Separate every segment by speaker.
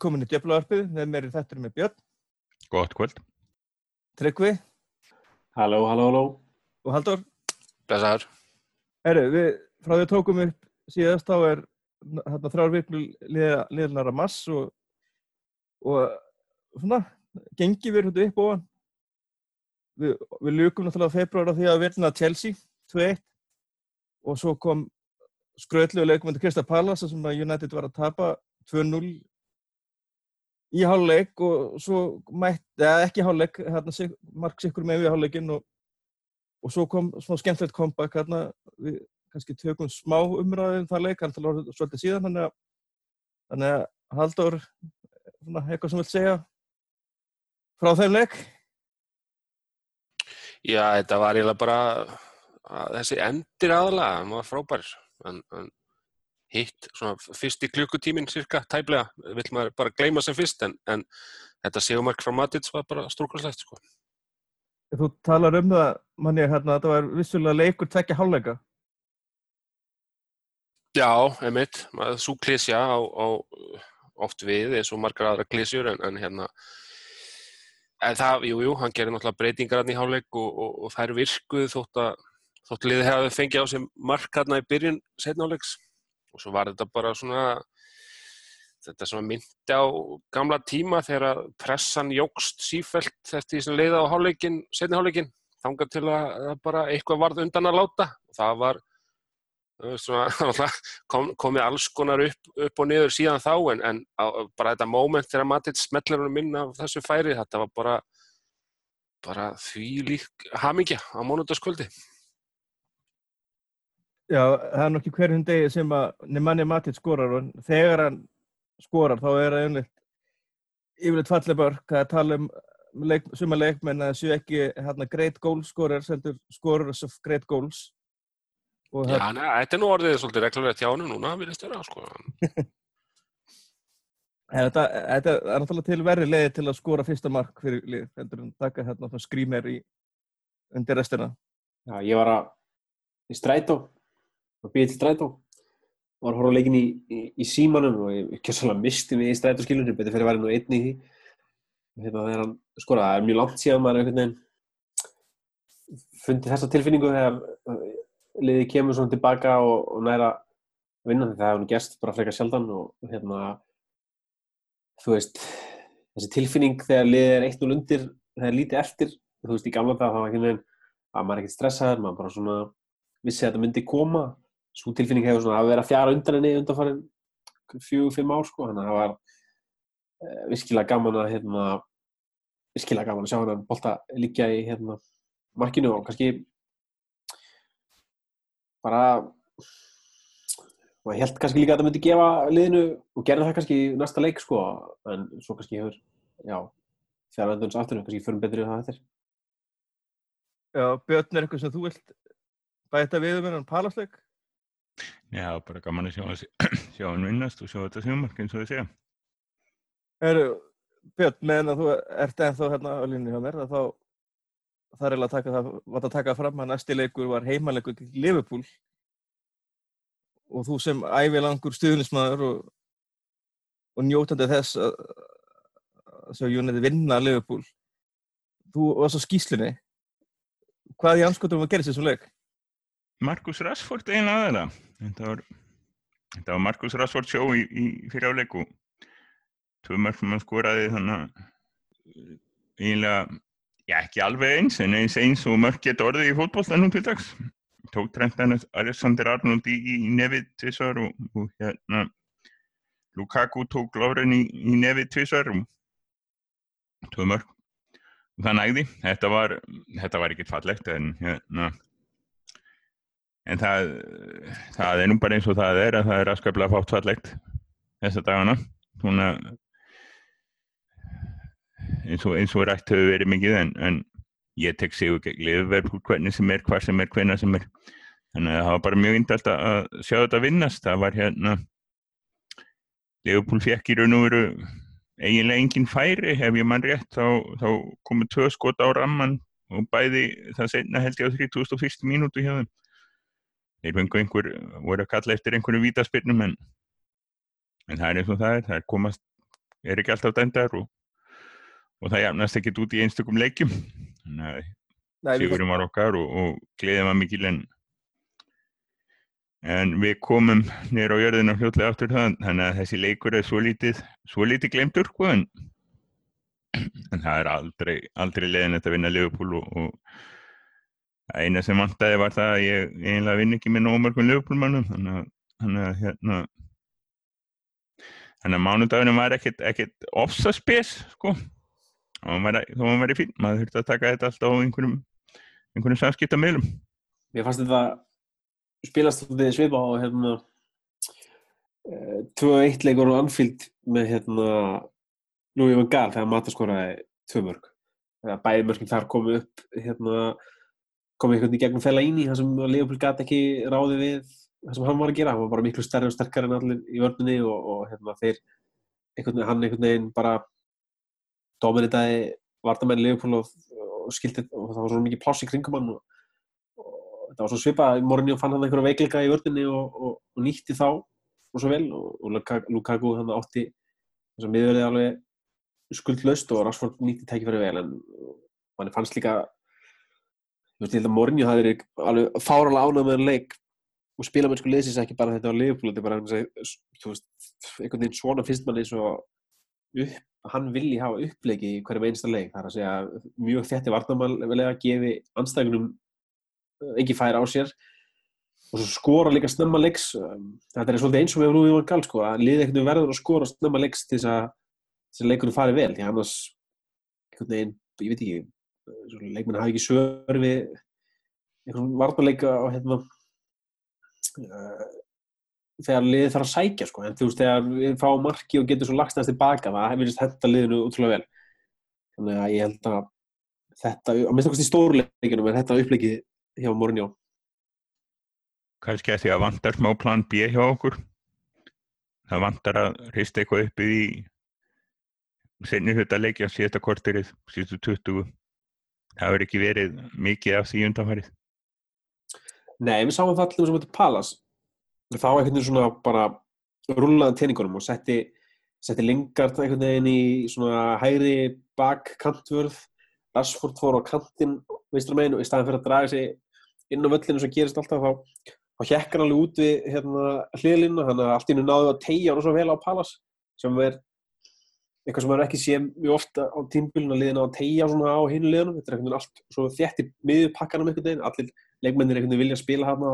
Speaker 1: Velkomin í Djöflavarpið, með mér í þettur með Björn,
Speaker 2: Gott kvöld.
Speaker 1: Tryggvi
Speaker 3: Halló, halló, halló.
Speaker 1: og Halldór.
Speaker 4: Blessaður.
Speaker 1: Herru, við frá því að tókum upp síðast þá er hérna þrjár viklu liðnara mass og, og svona, gengi við hérna upp ofan. Við, við lukum náttúrulega februar á því að vinna Chelsea 2-1 og svo kom skröðlu leikum undir Krista Pallas sem að United var að tapa 2-0 í háluleik og svo mætt, eða ekki háluleik, hérna marg sikkur með við háluleikin og, og svo kom svona skemmtilegt comeback hérna, við kannski tökum smá umræðum það leik, hann tala svolítið síðan, þannig að, þannig að Haldur, svona, eitthvað sem vilt segja frá þeim leik?
Speaker 4: Já, þetta var eiginlega bara þessi endir aðalega, hann var frábær, en, en hitt svona fyrst í klukkutíminn cirka tæplega, vill maður bara gleyma sem fyrst en, en þetta segumark frá Matins var bara stórkvæmslegt sko.
Speaker 1: Þú talar um það, manni, hérna, þetta var vissulega leikur tvekja hálfleika.
Speaker 4: Já, einmitt, svo klísja á, á oft við eins og margar aðra klísjur en, en hérna en það, jújú, jú, hann gerir náttúrulega breytingar hann í hálfleik og, og, og þær virkuð þótt að þótt liðið hefði fengið á sig mark hann í byrjun setnáleiks og svo var þetta bara svona þetta svona myndi á gamla tíma þegar pressan jógst sífælt eftir því sem leiða á hálfleikin, setni hálfleikin þangað til að bara eitthvað varð undan að láta. Og það var svona, kom, komið alls konar upp, upp og niður síðan þá en, en á, bara þetta móment þegar Matins smetlar hún minna af þessu færi þetta var bara bara því lík hamingja á mónundaskvöldi
Speaker 1: Já, það er nokkið hverjum degi sem að Nemanni Matins skorar og þegar hann skorar þá er það einnig yfirleitt fallið börk það að tala um leik, suma leikmenn að séu ekki hérna great goal scorer seldur scorers of great goals
Speaker 4: Og Já, neða, þetta er nú orðið svolítið reglulega tjánu núna, við erum stjórað, sko.
Speaker 1: þetta, þetta er náttúrulega til verri leiði til að skora fyrsta mark fyrir lið, heldur en taka hérna skrýmer í undir restina.
Speaker 3: Já, ég var að í strætó, að býja til strætó, var að horfa leikin í, í, í símanum og ég ekki svolítið misti mig í strætóskilunum, betur fyrir að vera nú einni í því. Hérna þegar hann skora, það er mjög langt síðan maður einhvern veginn fundið þessa tilfinningu þegar liðið kemur svona tilbaka og, og næra vinna því það hefur gerst bara frekar sjaldan og hérna þú veist þessi tilfinning þegar liðið er eitt og lundir þegar lítið eftir, þú veist í gamla dag þá var ekki nefn að maður er ekkert stressaður maður bara svona vissi að þetta myndi koma svo tilfinning hefur svona að vera fjara undan henni undanfarið fjögur, fimm ár sko, þannig að það var uh, virkilega gaman að hérna virkilega gaman að sjá hann bólta líka í hérna markinu og kannski bara og ég held kannski líka að það myndi gefa liðinu og gerða það kannski í næsta leik sko. En svo kannski hefur já, þegar vendurins aftur kannski förum betri það eftir.
Speaker 1: Já, Björn er eitthvað sem þú vilt bæta við um hennan palasleik?
Speaker 2: Já, bara gaman að sjá, sjá hann vinnast og sjá þetta sjumark eins og þið segja.
Speaker 1: Eru, Björn, meðan að þú ert ennþá hérna á línu hjá mér þá það er eiginlega að taka það var að taka fram að næsti leikur var heimaleikur til Liverpool. Og þú sem ævilangur stuðnismæður og, og njótandi þess að sjá Jónætti vinna Liverpool. Þú varst á skýslinni hvað í anskotum var að gera sér svo leik?
Speaker 2: Markus Rashford eina aðeina þetta var, var Markus Rashford sjó í, í fyrir áleiku tvö mörg sem hann skoraði þannig að eiginlega Já, ekki alveg eins, en eins eins og mörg geta orðið í fótbollstannum til dags. Tók Trentan Alexander Arnold í, í nefið tvísar og, og hérna Lukaku tók Lovren í, í nefið tvísar og tóð mörg. Og það nægði. Þetta var, þetta var ekkert fallegt en hérna en það, það er nú bara eins og það er að það er aðskaplega fátt fallegt þessa dagana. Svona eins og, eins og rætt hefur verið mikið en, en ég tek sig og liðverð hvernig sem er, hvað sem er, hvenna sem er þannig að það var bara mjög indalt að sjá þetta vinnast, það var hérna Leopold fekk í raun og veru eiginlega engin færi ef ég mann rétt, þá, þá komið tvö skot á ramman og bæði það senna held ég á 3001. mínútu hjá þeim þeir fengu einhver, voru að kalla eftir einhverju vítaspyrnum en, en það er eins og það er, það er komast er ekki alltaf dændar og, og það jafnast ekkit út í einstökum leikjum. Þannig að sigurum var okkar og, og gleðið var mikil en en við komum nýr á jörðina fljótlega aftur það þannig að þessi leikur er svo lítið svo lítið glemtur sko en, en það er aldrei aldrei leiðin að vinna Liverpool og, og eina sem vantaði var það að ég eiginlega vinn ekki með Liverpool-mannum þannig að, þannig að hérna þannig að mánudagunum var ekkert ofsaspes sko og væri, þó hann væri fín, maður þurfti að taka þetta alltaf á einhverjum einhverjum samskiptamilum
Speaker 3: Mér fannst þetta spilast svolítið svipa á hérna eh, 2-1 leikur á Anfield með hérna Louis van Gaal þegar Mata skoraði tvö mörg. Bæði mörgum þar komu upp hérna komið einhvern í gegnum fela íni þar sem Leopold gat ekki ráði við það sem hann var að gera, hann var bara miklu stærri og sterkari en allir í vörninni og, og hérna þeir einhvern veginn, hann einhvern veginn bara dominitaði vartamenn Leopold og, og skildi og það var svona mikið pláss í kringum hann og, og þetta var svo svipað, Mourinho fann hann einhverja veikleika í vörninni og, og, og nýtti þá og svo vel og, og Luka- Lukaku hann átti þess að miðverði alveg skuldlaust og Rashford nýtti tækifæri vel en manni fannst líka ég held að Mourinho hafi verið alveg fáralega ánægð með hann leik og spilamennsku leysins ekki bara þetta á Liverpool þetta er bara veist, einhvern veginn svona finnst manni upp, hann vilji hafa uppleiki í hverjum einsta leik. Það er að segja mjög þétti varnarmannlega gefi anstæðingunum engin færi á sér og skora líka snemma leiks. Um, þetta er svolítið eins og við erum nú í vann gal sko, að liðið veginn verður að skora snemma leiks til þess að að leikunum fari vel því annars einhvern veginn, ég veit ekki leikmenn hafi ekki svör við einhvern varnarleika og hérna uh, þegar liðið þarf að sækja sko. en þú veist, þegar við fáum marki og getur svo lagst næst tilbaka, það hefur henda liðinu útrúlega vel. Þannig að ég held að þetta, á minnst í stórleikinum er þetta uppleikið hjá Mourinho.
Speaker 2: Kannski að því að vantar smá plan B hjá okkur. Það vantar að hrista eitthvað upp í senni hluta leikja síðasta korterið, síðustu 20 það hefur ekki verið mikið af því undanfærið
Speaker 3: Nei, við sáum það allir sem þetta Palas þá einhvern veginn svona bara rúlaðan teiningunum og setti setti Lingard einhvern veginn í svona hægri bak kantvörð Rashford fór á kantinn veistur megin og í staðin fyrir að draga sig inn á völlinu sem gerist alltaf þá, hjekkar hann alveg út við hérna, hliðlinu þannig að allt í nú náðu að tegja hann svo vel á Palas sem er eitthvað sem maður ekki sé mjög ofta á tímbilinu að liðina að tegja svona á hinu liðinu þetta er einhvern veginn allt svo þétt í miðupakkanum einhvern veginn. Allir leikmennir einhvern veginn vilja spila hann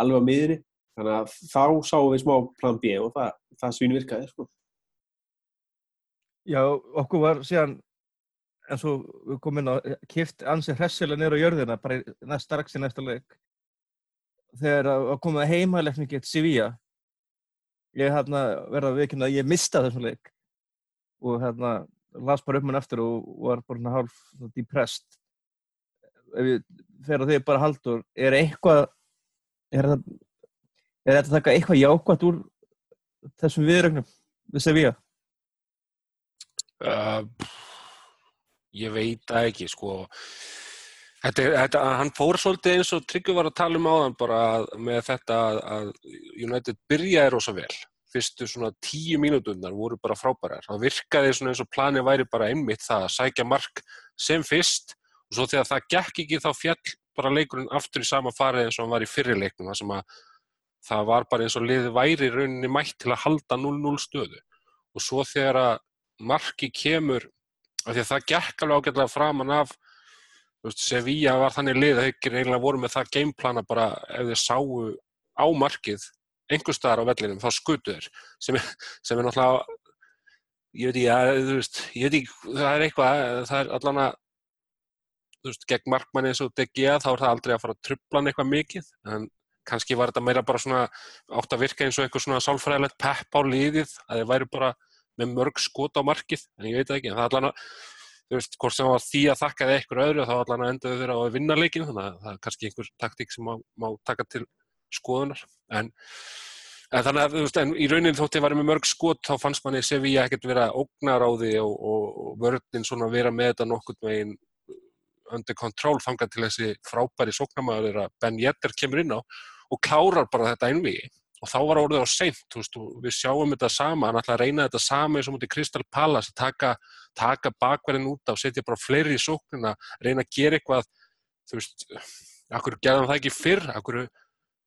Speaker 3: alveg á miðinni þannig að þá sáum við smá plan B og það, það svínu virkaði sko.
Speaker 1: Já, okkur var síðan eins og við komum inn á kift ansi hressilega niður á jörðina bara næst strax í næsta leik. Þegar að að koma heimaleikni gett Sevilla. Ég hérna verða viðkynna að ég mista þessum leik og hérna las bara upp mann eftir og var bara hálf svona depressed. Ef ég fer að þig bara haldur er eitthvað er þetta að taka eitthvað jákvæmt úr þessum viðrögnum við Sevilla?
Speaker 4: Uh, ég veit það ekki sko. Þetta, þetta, hann fór svolítið eins og Tryggvi var að tala um áðan bara að, með þetta að, að United byrjaði rosa vel fyrstu svona tíu mínúturnar voru bara frábærar. Það virkaði svona eins og planið væri bara einmitt það að sækja mark sem fyrst og svo þegar það gekk ekki þá fjall bara leikurinn aftur í sama farið eins og hann var í fyrri leiknum það sem að það var bara eins og liðið væri rauninni mætt til að halda 0-0 stöðu. Og svo þegar að marki kemur af því að það gekk alveg ágætlega framan af Sevilla var þannig lið að þeir eiginlega voru með það gameplana bara ef þeir sáu á markið einhver staðar á vellinum, þá skutu þeir sem, sem er náttúrulega ég veit ekki, þú veist ég veit ekki, það er eitthvað það er allan að þú veist, gegn markmanni eins og DG þá er það aldrei að fara að trubla hann eitthvað mikið en kannski var þetta meira bara svona átt að virka eins og eitthvað svona sálfræðilegt pepp á liðið, að þeir væru bara með mörg skot á markið, en ég veit ekki en það er allan að, þú veist, hvort sem var því að þakka þeir eitthvað öðru, þá allan að endaðu þeirra á að vinna leikin, þannig að það er kannski einhver taktík sem má, má taka til skoðunar. En, en þannig að, veist, en í raunin þótt ég var með mörg skot, þá fannst manni Sevilla ekkert vera ógnaráði og, og, og vörðin svona vera með þetta nokkurn veginn under control þangað til þessi frábæri sóknamaður er að Ben Yedder kemur inn á og klárar bara þetta einvigi og þá var orðið á seint, veist, við sjáum þetta sama, hann ætlaði að reyna þetta sama eins og mútið Crystal Palace, taka, taka bakverðin út af, setja bara fleiri í sóknina, reyna að gera eitthvað, þú veist, akkur gerði hann það ekki fyrr, akkur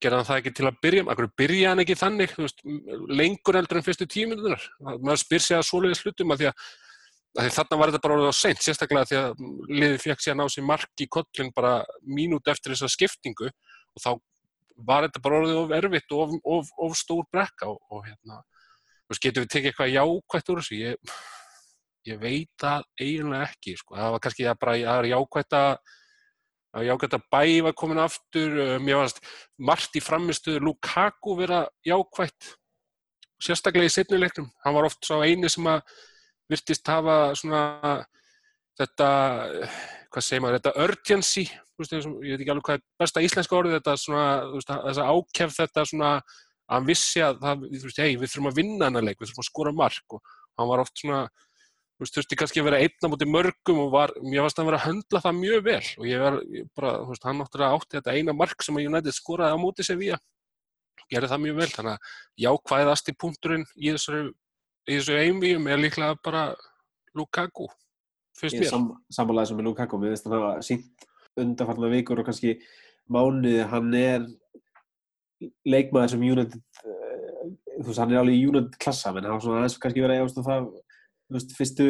Speaker 4: gerði hann það ekki til að byrja, akkur byrja hann ekki þannig, veist, lengur eldur en fyrstu tíminunar, maður spyr sig að svoleiði slutum að því að, að þarna var þetta bara orðið á seint, sérstaklega því að liðið fekk sér að ná sér mark í kollin bara mínút eftir þessa skiptingu og þá var þetta bara orðið of erfitt og of, of, of stór brekka og, og hérna, þú veist, getur við tekið eitthvað jákvætt úr þessu, ég, ég veit það eiginlega ekki, sko, það var kannski að bara að að að jákvæmt að bæi var komin aftur, uh, mér varst margt í framistuðu Lukaku vera jákvætt, sérstaklega í setnilegnum, hann var oft svo eini sem að virtist hafa svona þetta, hvað segir maður, þetta urgency, veist, ég veit ekki alveg hvað er besta íslenska orðið, þetta svona, veist, þessa ákjæf þetta svona, að hann vissi að það, veist, hei, við þurfum að vinna hennar leik, við þurfum að skora mark og hann var oft svona, þú veist, þurfti kannski að vera einna mútið mörgum og var, mér varst að vera að höndla það mjög vel og ég var ég bara, þú veist, hann náttúrulega átti þetta eina mark sem að United skoraði á mútið sér vía, gerði það mjög vel, þannig að jákvæðast í punkturinn í þessu, þessu einvíum er líklega bara Lukaku, fyrst
Speaker 3: Ég
Speaker 4: mér.
Speaker 3: sam, samanlega sem með Lukaku, við veist að það var sínt undanfarnar vikur og kannski mánuði, hann er leikmaður sem United uh, þú veist, hann er alveg í United klassa menn hann var svona aðeins kannski verið að veist, fyrstu,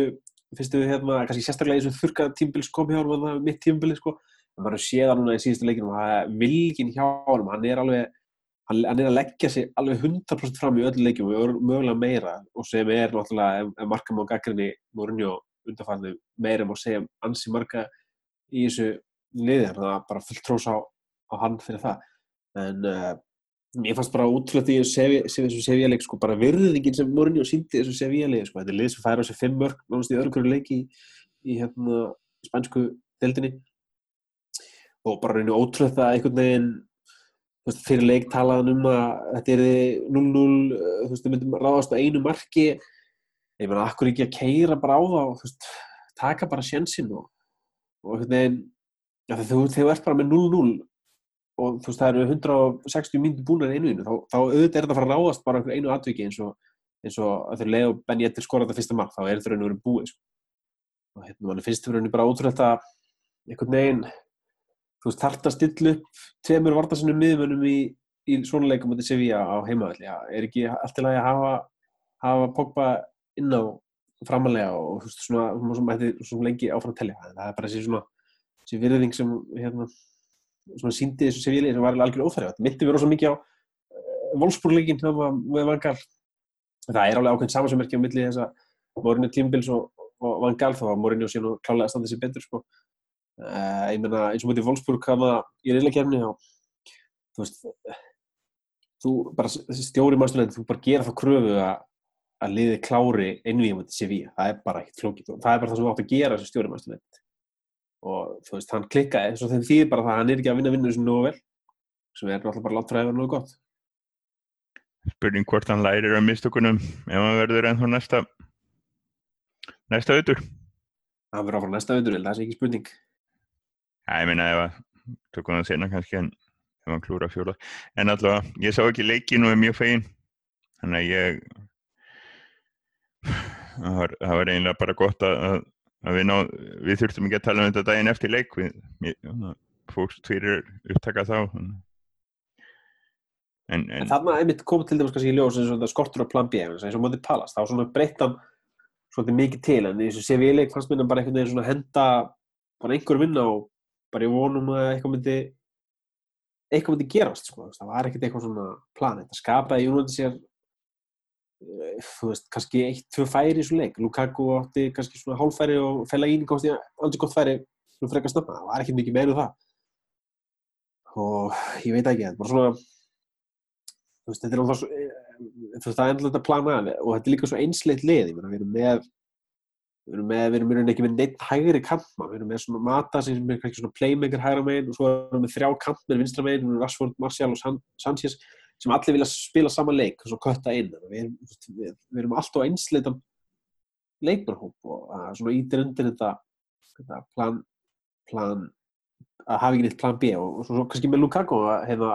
Speaker 3: fyrstu hérna, kannski sérstaklega eins og þurka tímbils kom hjá hann það mitt tímbili, sko. En maður séð hann núna í síðustu leikinu er vilgin hjá hann, hann er alveg hann, er að leggja sig alveg 100% fram í öllu leikjum og mögulega meira. Og sem er náttúrulega, markam á gaggrinni Mourinho undanfarnu meira má segja ansi marga í þessu liði, þannig að bara fullt trós á, á hann fyrir það. En uh, mér fannst bara útrúlega því að þessu Sevilla-leik sko, bara virðingin sem Mourinho síndi þessu Sevilla-leik sko. þetta er lið sem færa á sig fimm mörg nánast í öðru hverju leiki í, í hérna, spænsku deildinni og bara reynu ótrúlega að einhvern veginn veist, fyrir leik talaðan um að þetta er 0-0 þú veist, þau myndum ráðast á einu marki ég meina, akkur ekki að keira bara á það og þú veist, taka bara sjensin og, og einhvern veginn ja, þú, þú ert bara með 0-0 og þú veist, það eru 160 mínútur búin í einu þá, þá auðvitað er þetta að fara að ráðast bara einhver einu atviki eins og, eins og að þau leið og Benny Ettir skora þetta fyrsta mark, þá er þetta raun og verið búið sko. og hérna, mann finnst þetta raun bara ótrúlega einhvern veginn þú veist, þarft að stilla upp tveimur vartasinnu miðmönnum í, í svona leikum á Sevilla á heimavalli, já, er ekki allt lagi að hafa, hafa Pogba inn á framalega og þú veist, svona, svona, svona, svona, lengi áfram að telja, það er bara þessi virðing sem hérna, svona síndi þessu Sevilla sem var algjör óþærið, þetta myndi verið rosa mikið á með Vangal það er alveg ákveðin samansummerki á milli þess að Mourinho Tímbils og, og Vangal þá var Mourinho síðan og klálega að standa sér betur sko. uh, ég meina eins og mútið Wolfsburg hana í reyðleikefni þú veist þú bara stjóri mannstofnætti, þú bara gera þá kröfu að að liði klári einvíðum til Sevilla, það er bara eitt flókið. Og það er bara það sem þú átt að gera stjóri mannstofnætti og þú veist, hann klikkaði svo þeim þýðir bara það að hann er ekki að vinna vinnu sem nógu vel sem er náttúrulega bara látt frá að vera nógu gott
Speaker 2: Spurning hvort hann lærir af mistökunum ef hann verður ennþá næsta næsta auður.
Speaker 3: hann verður áfram næsta auður, það er ekki spurning
Speaker 2: Já, ég meina ef að tökum það sena kannski en ef hann klúra fjóla. En allavega, ég sá ekki leikin og er mjög fegin. Þannig að ég það var, það var eiginlega bara gott að, að, að við, ná, við þurftum ekki að tala um þetta daginn eftir leik. Við, við fókst fyrir upptaka þá en, en,
Speaker 3: En þarna einmitt kom til dæmis kannski í ljós eins og skortur á plan B eins og mótið Palast, þá svona breyttan svolítið mikið til, en í þessu CV-leik fannst minna bara einhvern veginn svona henda bara einhver vinna og bara ég vonum að eitthvað myndi eitthvað myndi gerast, sko, það var ekkert eitthvað svona plan, þetta skapaði Jónandi sér þú veist, kannski eitt, tvö færi í þessu leik, Lukaku átti kannski svona hálfæri og Fellaini komst í aldrei gott færi svona frekar snöfna, það var ekkert mikið meira um það. Og ég veit ekki, þetta er bara svona þú veist, þetta er alltaf svo, eh, þú veist, það er alltaf planað og þetta er líka svo einsleitt lið, ég meina, við erum með við erum með, við erum rauninni ekki með neitt hægri kantmann, við erum með svona Mata sem er kannski svona playmaker hægra megin og svo erum við með þrjá kantmenn vinstra megin, við erum Rashford, Martial og San Sanchez sem allir vilja spila sama leik og kötta inn, við við, við erum alltaf einsleitan leikmannhóp og uh, svona ítir undir þetta, þetta plan, plan að hafa ekki neitt plan B og, og svo, kannski með Lukaku að hefða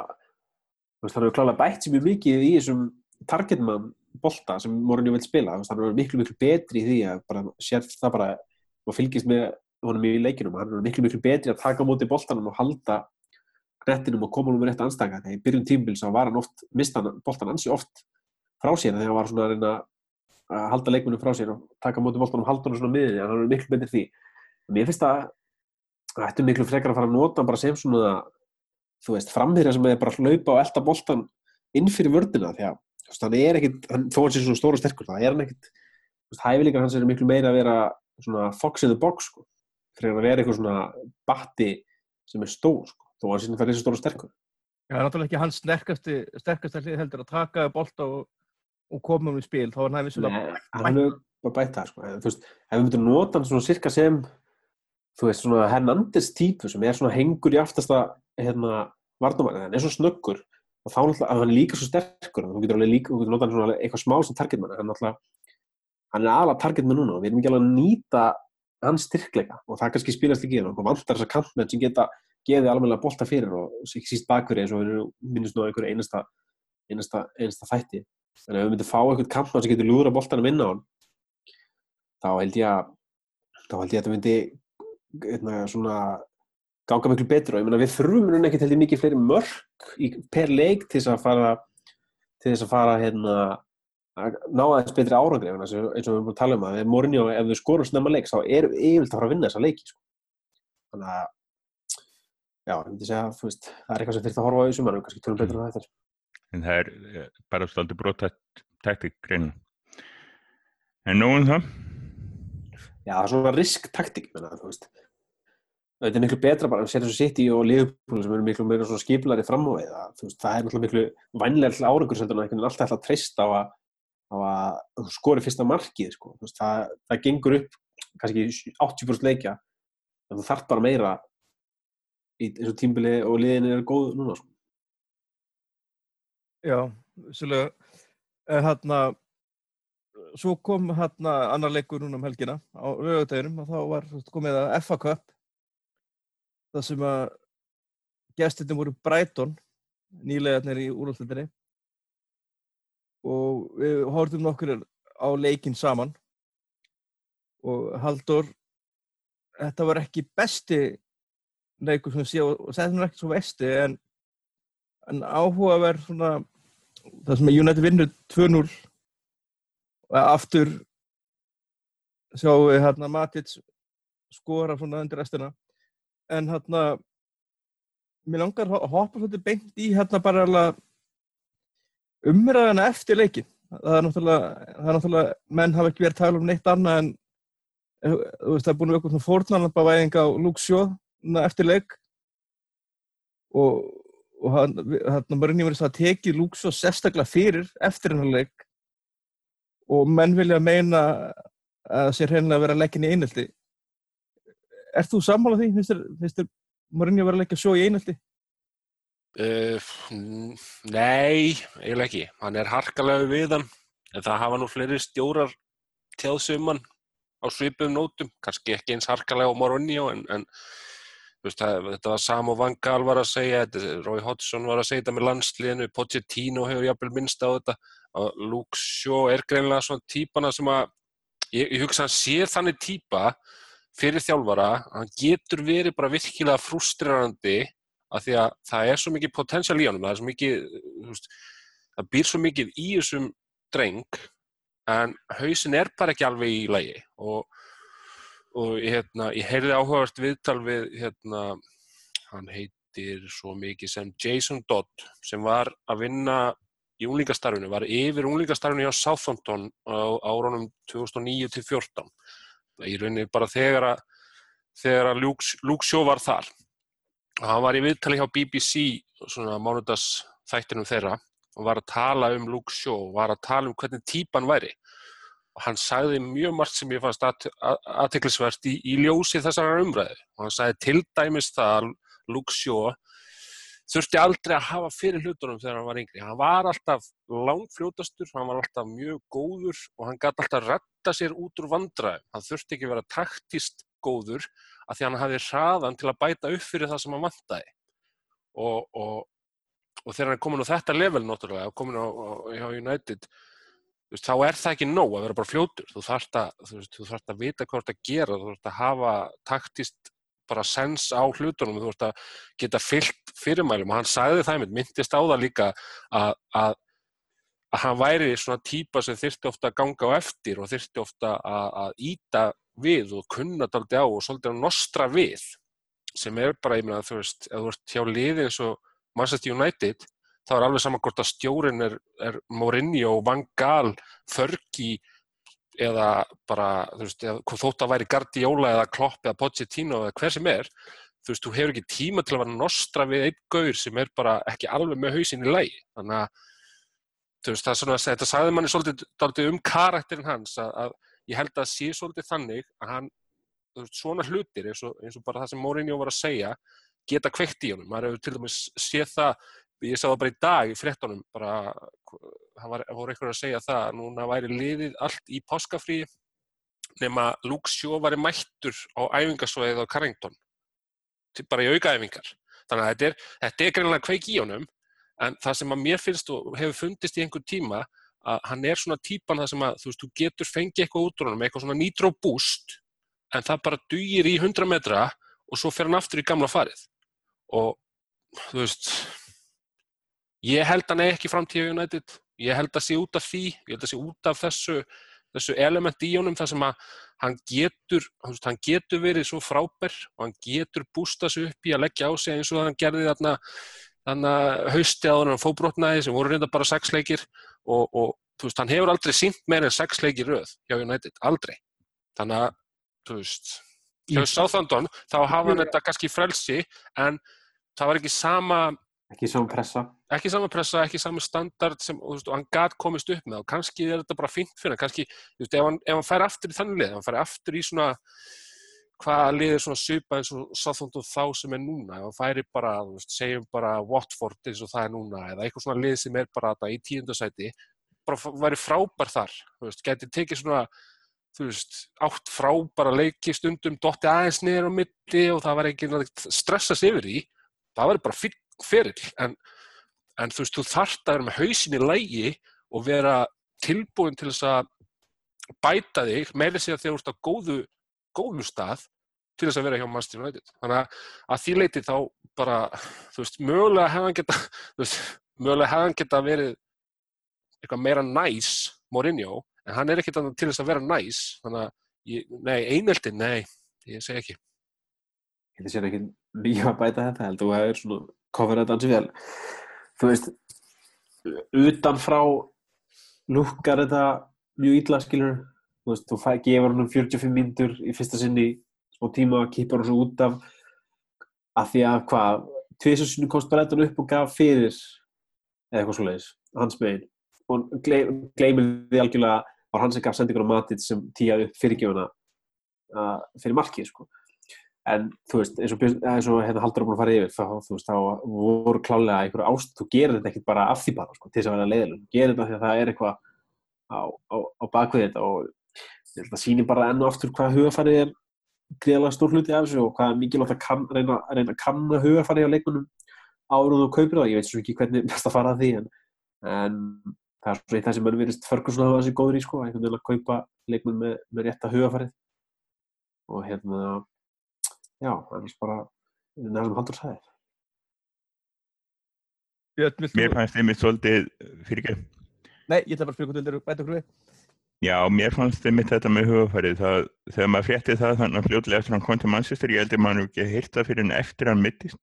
Speaker 3: hann hefur klálega bætt sér mjög mikið í þessum targetman bolta sem Mourinho vil spila, Þú veist, hann er miklu, miklu betri í því að bara sér það bara og fylgist með honum í leikinum hann er miklu, miklu betri að taka á móti boltanum og halda knettinum og koma nú með rétt anstæka þegar í byrjun tímbils þá var hann oft, mista hann boltan ansi oft frá sér þegar hann var svona að reyna að halda leikmunum frá sér og taka móti boltanum hann svona miðinni, hann er miklu betri í því. En ég finnst að þetta er miklu frekar að fara að nota bara sem svona þú veist, framhýrja sem er bara að hlaupa og elda boltan inn fyrir vördina því að hann er ekkit, þó hann sé svona stóra og sterkur það er hann ekkit, hæfileikar hans er miklu meira að vera svona fox in the box sko, fyrir að vera eitthvað svona batti sem er stór sko, þó sé það er þessi stóra og sterkur.
Speaker 1: Já, það er náttúrulega ekki hans sterkasti, sterkasta hlið heldur að taka bolta og, og koma um í spil, þá er hann vissulega
Speaker 3: hann hefur bara bætt það sko. þú veist, ef við myndum nota hann svona cirka sem þú veist, svona Hernandez típu sem er svona hengur í aftasta hérna, varnamann, hann er svo snöggur og þá náttúrulega, að hann er líka svo sterkur þú getur alveg líka, þú getur nota hann svona eitthvað smá sem targetmann, hann náttúrulega hann er aðla targetmann núna og við erum ekki alveg að nýta hans styrkleika og það kannski spilast ekki inn og vantar þessar kampmenn sem geta geði alveg bolta fyrir og ekki síst bakverði eins og við minnum nú einhverju einasta, einasta, einasta þætti. Þannig að ef við myndum fá einhvern kampmann sem getur lúra boltanum inn á hann þá held ég að þá held ég að þetta myndi eitna, svona ganga miklu betur. Og ég meina við þurfum núna ekkert held ég mikið fleiri mörg í, per leik til þess að fara til þess að fara hérna að ná aðeins betri árangri. Eins og við erum búin að tala um að Mourinho, ef við skorum snemma leik þá við yfirlega að fara að vinna þessa leiki sko. þannig að já, ég myndi segja, veist, það er eitthvað sem þurft að horfa á í sumanum, kannski tölum betur á þetta
Speaker 2: En það er eh, bara svolítið brottætt taktik greinu. En nú um það?
Speaker 3: Já, það er svona veist þetta er miklu betra bara að setja svo sitt í og liðbúinu sem eru miklu meira svona skipulari fram á við það, er náttúrulega miklu vænlega árangur sem það er alltaf alltaf treyst á að, að skori fyrsta markið sko. það, það gengur upp kannski 80% leikja en þú þarf bara meira í og tímbili og liðin er góð núna sko.
Speaker 1: Já, svolítið hérna svo kom hérna annar leikur núna um helgina á rauðuteginum og þá var komið að FA Cup það sem að gestirnir voru Brighton nýlegarnir í úrvalstendinni og við hórdum nokkur á leikin saman. Og Haldur þetta var ekki besti leikur sem sé og þetta var ekki svo vesti en, en áhugaverð svona það sem að United vinnur 2-0 og aftur sjáum við hérna Matic skora svona undir restina. En hérna mér langar að hoppa svolítið beint í hérna bara umræðana eftir leikin það er náttúrulega, það er náttúrulega menn hafa ekki verið að tala um neitt annað en þú veist það er búin vera eitthvað fórnarnampa væðing á Lúksjóð eftir leik og, og hann var inn í verið að teki Lúksjóð sérstaklega fyrir eftir hennar leik og menn vilja meina að sér hreinlega vera leikin í einhaldi Er þú sammálað því? Finnst þér Mourinho vera að leggja sjó í einhaldi?
Speaker 4: Uh, nei, eiginlega ekki. Hann er harkalega við hann, en það hafa nú fleiri stjórar tjáðsumann á svipum nótum, kannski ekki eins harkalega á Mourinho, en, en veist, það, þetta var Samo Vangal var að segja, Rói Hodgson var að segja þetta með landsliðinu, Pochettino hefur jafnvel minnst á þetta, og Luke Shaw er greinlega svona típana sem að, ég, ég hugsa að sé þannig típa fyrir þjálfara, hann getur verið bara virkilega frustrerandi af því að það er svo mikið potensial í honum, það er svo mikið, veist, það býr svo mikið í þessum dreng en hausin er bara ekki alveg í lagi. Og, og hérna, ég heyrði áhugavert viðtal við, hérna, hann heitir svo mikið sem Jason Dodd sem var að vinna í unglingastarfinu, var yfir unglingastarfinu hjá Southampton á áronum 2009-14 í rauninni bara þegar að, þegar að Luke Shaw var þar. Og hann var í viðtali hjá BBC svona mánudags þættinum þeirra og var að tala um Luke Shaw og var að tala um hvernig típan væri og hann sagði mjög margt sem ég fannst aðteklisvert í, í ljósi þessar umræði og hann sagði til dæmis það að Luke Shaw þurfti aldrei að hafa fyrir hlutunum þegar hann var yngri. Hann var alltaf langfljótastur, hann var alltaf mjög góður og hann gæti alltaf retta sér út úr vandraði. Hann þurfti ekki vera taktist góður af því hann hafi hraðan til að bæta upp fyrir það sem hann vantæði. Og, og og þegar hann komin á þetta level náttúrulega, komin á, á United þá er það ekki nóg að vera bara fljótur, þú þarft að þarft að vita hvað þú ert að gera. Þú þarft að hafa taktist bara sens á hlutunum, þú þarft að geta fyllt fyrirmælum. Og hann sagði það einmitt, myndist á það líka að, að, að hann væri svona típa sem þyrfti ofta að ganga á eftir og þyrfti ofta að, íta við og kunna daldi á og svolítið að nostra við. Sem er bara, ég meina, þú veist, ef þú ert hjá liði eins og Manchester United þá er alveg saman hvort að stjórin er, er Mourinho, Van Gaal, Fergie eða bara, þú veist, eða, þótt að væri Guardiola eða Klopp eða Pochettino eða hver sem er, þú veist, þú hefur ekki tíma til að vera nostra við einn gaur sem er bara ekki alveg með hausin í lægi. Þannig að, þú veist, það er svona, þetta sagði manni svolítið, svolítið um karakterin hans að, að ég held að sé svolítið þannig að hann, þú veist, svona hlutir eins og, eins og bara það sem Mourinho var að segja geta kveikt í honum. Maður hefur til dæmis séð það ég sá það bara í dag í frettunum bara, það var, voru einhverju að segja það að núna væri liðið allt í páskafrí nema Luke Shaw var mættur á æfingasvæðið á Carrington. Bara í aukaæfingar. Þannig að þetta er, þetta er greinlega kveik í honum en það sem að mér finnst og hefur fundist í einhver tíma að hann er svona típan það sem að þú veist, þú getur fengið eitthvað út úr honum, eitthvað svona nitro boost en það bara dugir í 100 metra og svo fer hann aftur í gamla farið. Og þú veist Ég held hann ekki framtíða United, ég held að sé út af því, ég held að sé út af þessu, þessu element í honum þar sem að hann getur, hann getur verið svo frábær og hann getur bústað sér upp í að leggja á sig eins og hann gerði þarna, þarna hausti á hann fóbrotnaði sem voru reynda bara sex leikir og, og þú veist, hann hefur aldrei sínt meira en sex leikir rauð hjá United, aldrei. Þannig að, þú veist, hjá Southampton þá hafa hann þetta kannski frelsi en það var ekki sama
Speaker 3: Ekki saman pressa.
Speaker 4: Ekki saman pressa, ekki saman standard sem veist, hann gæt komist upp með og kannski er þetta bara fint fyrir hann, kannski, þú veist, ef hann, ef hann fær aftur í þannig lið, ef hann fær aftur í svona hvaða liðir svona supa eins og og þá sem er núna, ef hann færi bara, þú veist, segjum bara Watford eins og það er núna eða eitthvað svona lið sem er bara þetta í tíundasæti, bara væri frábær þar, þú veist, gæti tekið svona, þú veist, átt frábæra leiki stundum, dotti aðeins niður á mitti og það var ekki stressast yfir í, það væri bara fint ferill. En, en þú veist, þú þarft að vera með hausin í lægi og vera tilbúin til þess að bæta þig með þess að þið ert á góðu, góðu stað til þess að vera hjá Manchester United. Þannig að, að því leiti þá bara þú veist, mögulega hefðan geta veist, mögulega hefðan geta verið eitthvað meira næs Mourinho, en hann er ekkert til þess að vera næs þannig að, ég, nei, einelti, nei ég segi ekki.
Speaker 3: Ég sé ekki mjög að bæta þetta, held að þú hefur svona kofur þetta ansið vel. Þú veist utan frá lukkar þetta mjög ítla skilur þú veist, þú gefur hann um 45 mindur í fyrsta sinni smá tíma að kýpa hann svo út af að því að hvað? Tviðsessinu komst bara eitthvað upp og gaf fyrir eða eitthvað svo leiðis hans megin. Og gleymið því algjörlega var hans sem gaf sendingur á matið sem tíjaði upp fyrirgjöfuna uh, fyrir markið sko en þú veist, eins og, eins og hérna haldur að búin að fara yfir þá, þú veist, þá voru klálega einhverju ást, þú gerir þetta ekkert bara af því bara, sko, til þess að vera leiðileg, þú gerir þetta því að það er eitthvað á, á, á bakvið þetta og ég held að síni bara enn og aftur hvað hugafærið er greiðlega stór hluti af þessu og hvað er mikilvægt að kann, reyna, reyna að kanna hugafærið á leikunum árum og kaupir það, ég veit svo ekki hvernig best að fara að því en, en það er svona eitt það sem Ferguson að hafa þessi góður í sko, að kaupa leikmenn með, með rétta hugafærið og hérna já, annars bara nefnum haldur sæðir
Speaker 2: Mér fannst þeim eitt svolítið fyrir ekki.
Speaker 1: Nei, ég ætla bara að spyrja hvort þú bæta okkur við.
Speaker 2: Já, mér fannst þeim eitt þetta með hugafærið það, þegar maður frétti það þannig að fljóðlega eftir hann kom til Manchester ég held að maður ekki heyrta fyrir hann eftir hann mittist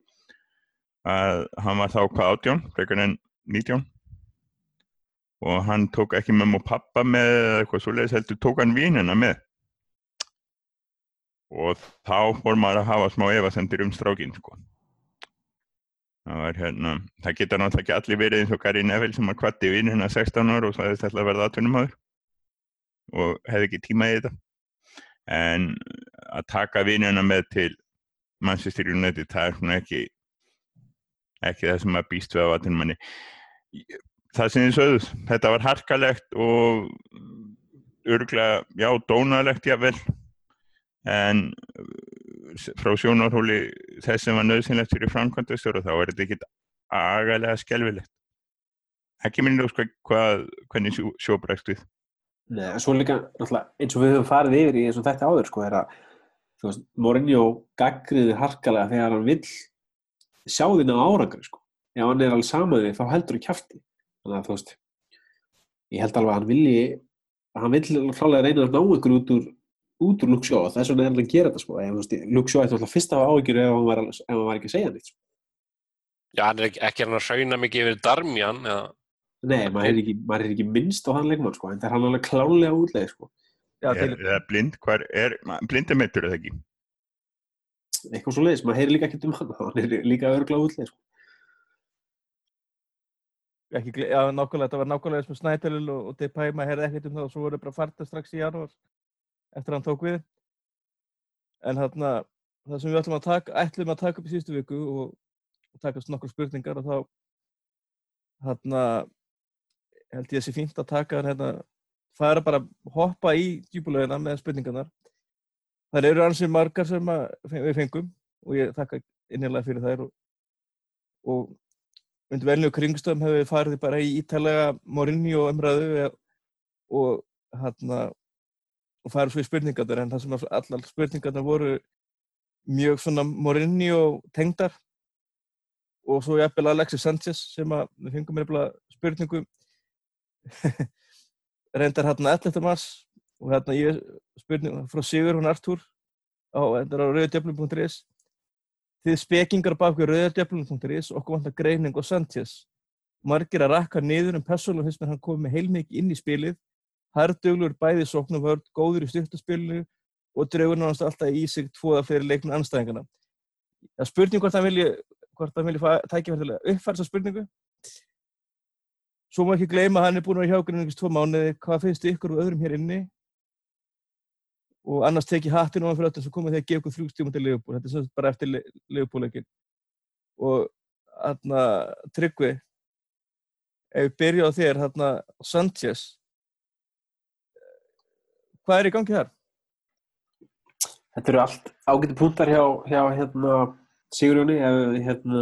Speaker 2: að hann var þá hvað átjón, frekar en nítjón og hann tók ekki með mjög pappa með eitthvað svoleiðis heldur tók hann vínina með og þá fór maður að hafa smá efasendir um strákinn sko. það hérna það geta náttúrulega ekki allir verið eins og Gary Neville sem var kvatti við hérna 16 ára og hefði alltaf verið aðtunum aður og hefði ekki tíma í þetta. En að taka vinnuna með til Manchester United það er svona ekki ekki það sem að býst við á aðtunum manni það sem þið sögðus þetta var harkalegt og örgulega, já, dónalegt jável en uh, frá sjónarhóli þess sem var nöðsynlegt fyrir framkvæmdastjóra þá er þetta ekki agalega skelvilegt ekki minnir þú hvað hvernig sjó, sjó bregst við
Speaker 3: Nei, en svo líka, eins og við höfum farið yfir í eins og þetta áður, sko, er að veist, Mourinho gaggriði harkalega þegar hann vill sjá þín á árangri, sko. Ef hann er alveg samaðið, þá heldur hann kæfti. Þannig að, þú veist, ég held alveg að hann vilji, hann vill klálega reyna að ná ykkur út úr, út úr Luke Shaw, þess vegna er hann að gera þetta, sko. Veist, Luke Shaw ætti alltaf fyrst að hafa áhyggjur ef hann var, ef hann var ekki að segja neitt, sko.
Speaker 4: Já, hann er ekki, ekki hann að hrauna mikið yfir Darmian eða
Speaker 3: Nei, maður er ekki, maður er ekki minnst á hann leikmann, sko, en það er hann alveg klálega útleið, sko.
Speaker 1: Já,
Speaker 2: er,
Speaker 1: til,
Speaker 2: er blind, hvað er blind er meittur eða ekki
Speaker 3: Eitthvað svo leiðis, maður heyri líka ekkert um hann, hann er líka örglega útleið, sko.
Speaker 1: ekki, já, nákvæmlega, þetta var nákvæmlega eins með Snædalil og, og Depay, maður heyrði ekkert um það og svo voru bara farta strax í janúar eftir að hann tók við. En þarna, það sem við ætlum að taka, ætlum að taka upp í síðustu viku og, og takast nokkur spurningar og þá þarna held ég að sé fínt að taka hérna, fara bara að hoppa í djúbulegina með spurningarnar. Það eru ansið margar sem að, við fengum og ég þakka innilega fyrir þær og, og undir velni og kringstöðum hefur við farið bara í ítalega Mourinho umræðu eða- og hérna og farið svo í spurningarnar en það sem að allar spurningarnar voru mjög svona Mourinho tengdar og svo jafnvel Alexis Sanchez sem að við fengum nefnilega spurningu reyndar hérna 11. mars og hérna ég spurning frá Sigur hún Artúr á, á rauðdjöflum.is Þið spekingar bak við rauðardjöflunum.is okkur vantar greining og Sanchez. Margir að rakka niður en persónulega finnst mér hann komið með heilmikið inn í spilið. Harduglur bæði sóknum vörð, góður í styrtaspilinu og draugur náttúrulega alltaf í sig tvoða fyrir leiknum anstæðingana. Það spurning hvort hann vilji, hvort hann vilji tækifærtilega uppfæra þessa spurningu. Svo má ekki gleyma að hann er búin að vera hjá okkur einhvers tvo mánuði. Hvað finnst ykkur og öðrum hér inni? og annars teki hattin ofan fyrir öllum sem komið þegar gefa ykkur þrjústíma til Liverpool þetta er sem sagt bara eftir Liverpool-leikin og hérna Tryggvi ef við byrja á þér hérna Sanchez hvað er í gangi þar?
Speaker 3: Þetta eru allt ágæti púntar hjá, hjá hérna, Sigurjóni hérna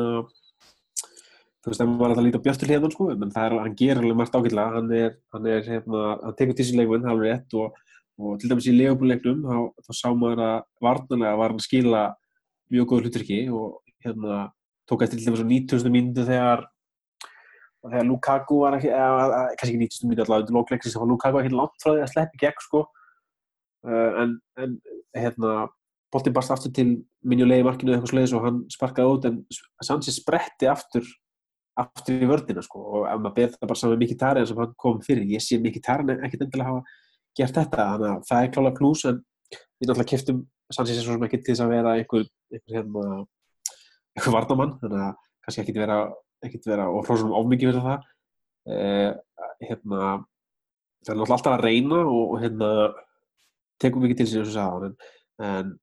Speaker 3: þú veist, ef maður er að líta Björtur hérna sko, menn það er, hann gerir alveg margt ágætlega hann er, hann er, hérna, hann tekur til sín leikmenn, það er alveg rétt og, og til dæmis í leifbúrleiknum þá, þá sá maður að varnarlega var hann að skila mjög góður hluturki og hérna tók eftir til dæmis á 90. mínutu þegar þegar Lukaku var ekki, eða, kannski ekki 90. mínutu allavega undir lókleiksins, þá var Lukaku ekki langt frá því að sleppi gegn sko en, en hérna boltinn barst aftur til minjulegi markinu eða eitthvað slegis og hann sparkaði út en Sanchez spretti aftur aftur í vördina sko og ef maður ber það bara saman Miki Tarjan sem hann kom fyrir. Ég sé Miki Tarjan ekkert endilega hafa gert þetta þannig að það er klálega klús en við náttúrulega keftum Sanchez er svo sem ekki til þess að vera einhver einhver hérna einhver varnamann þannig að kannski ekkert vera ekkert vera og hrósum ofmikið fyrir það. Eh, hérna það er náttúrulega alltaf að reyna og, og hérna tekum mikið til sig eins og sagði en, en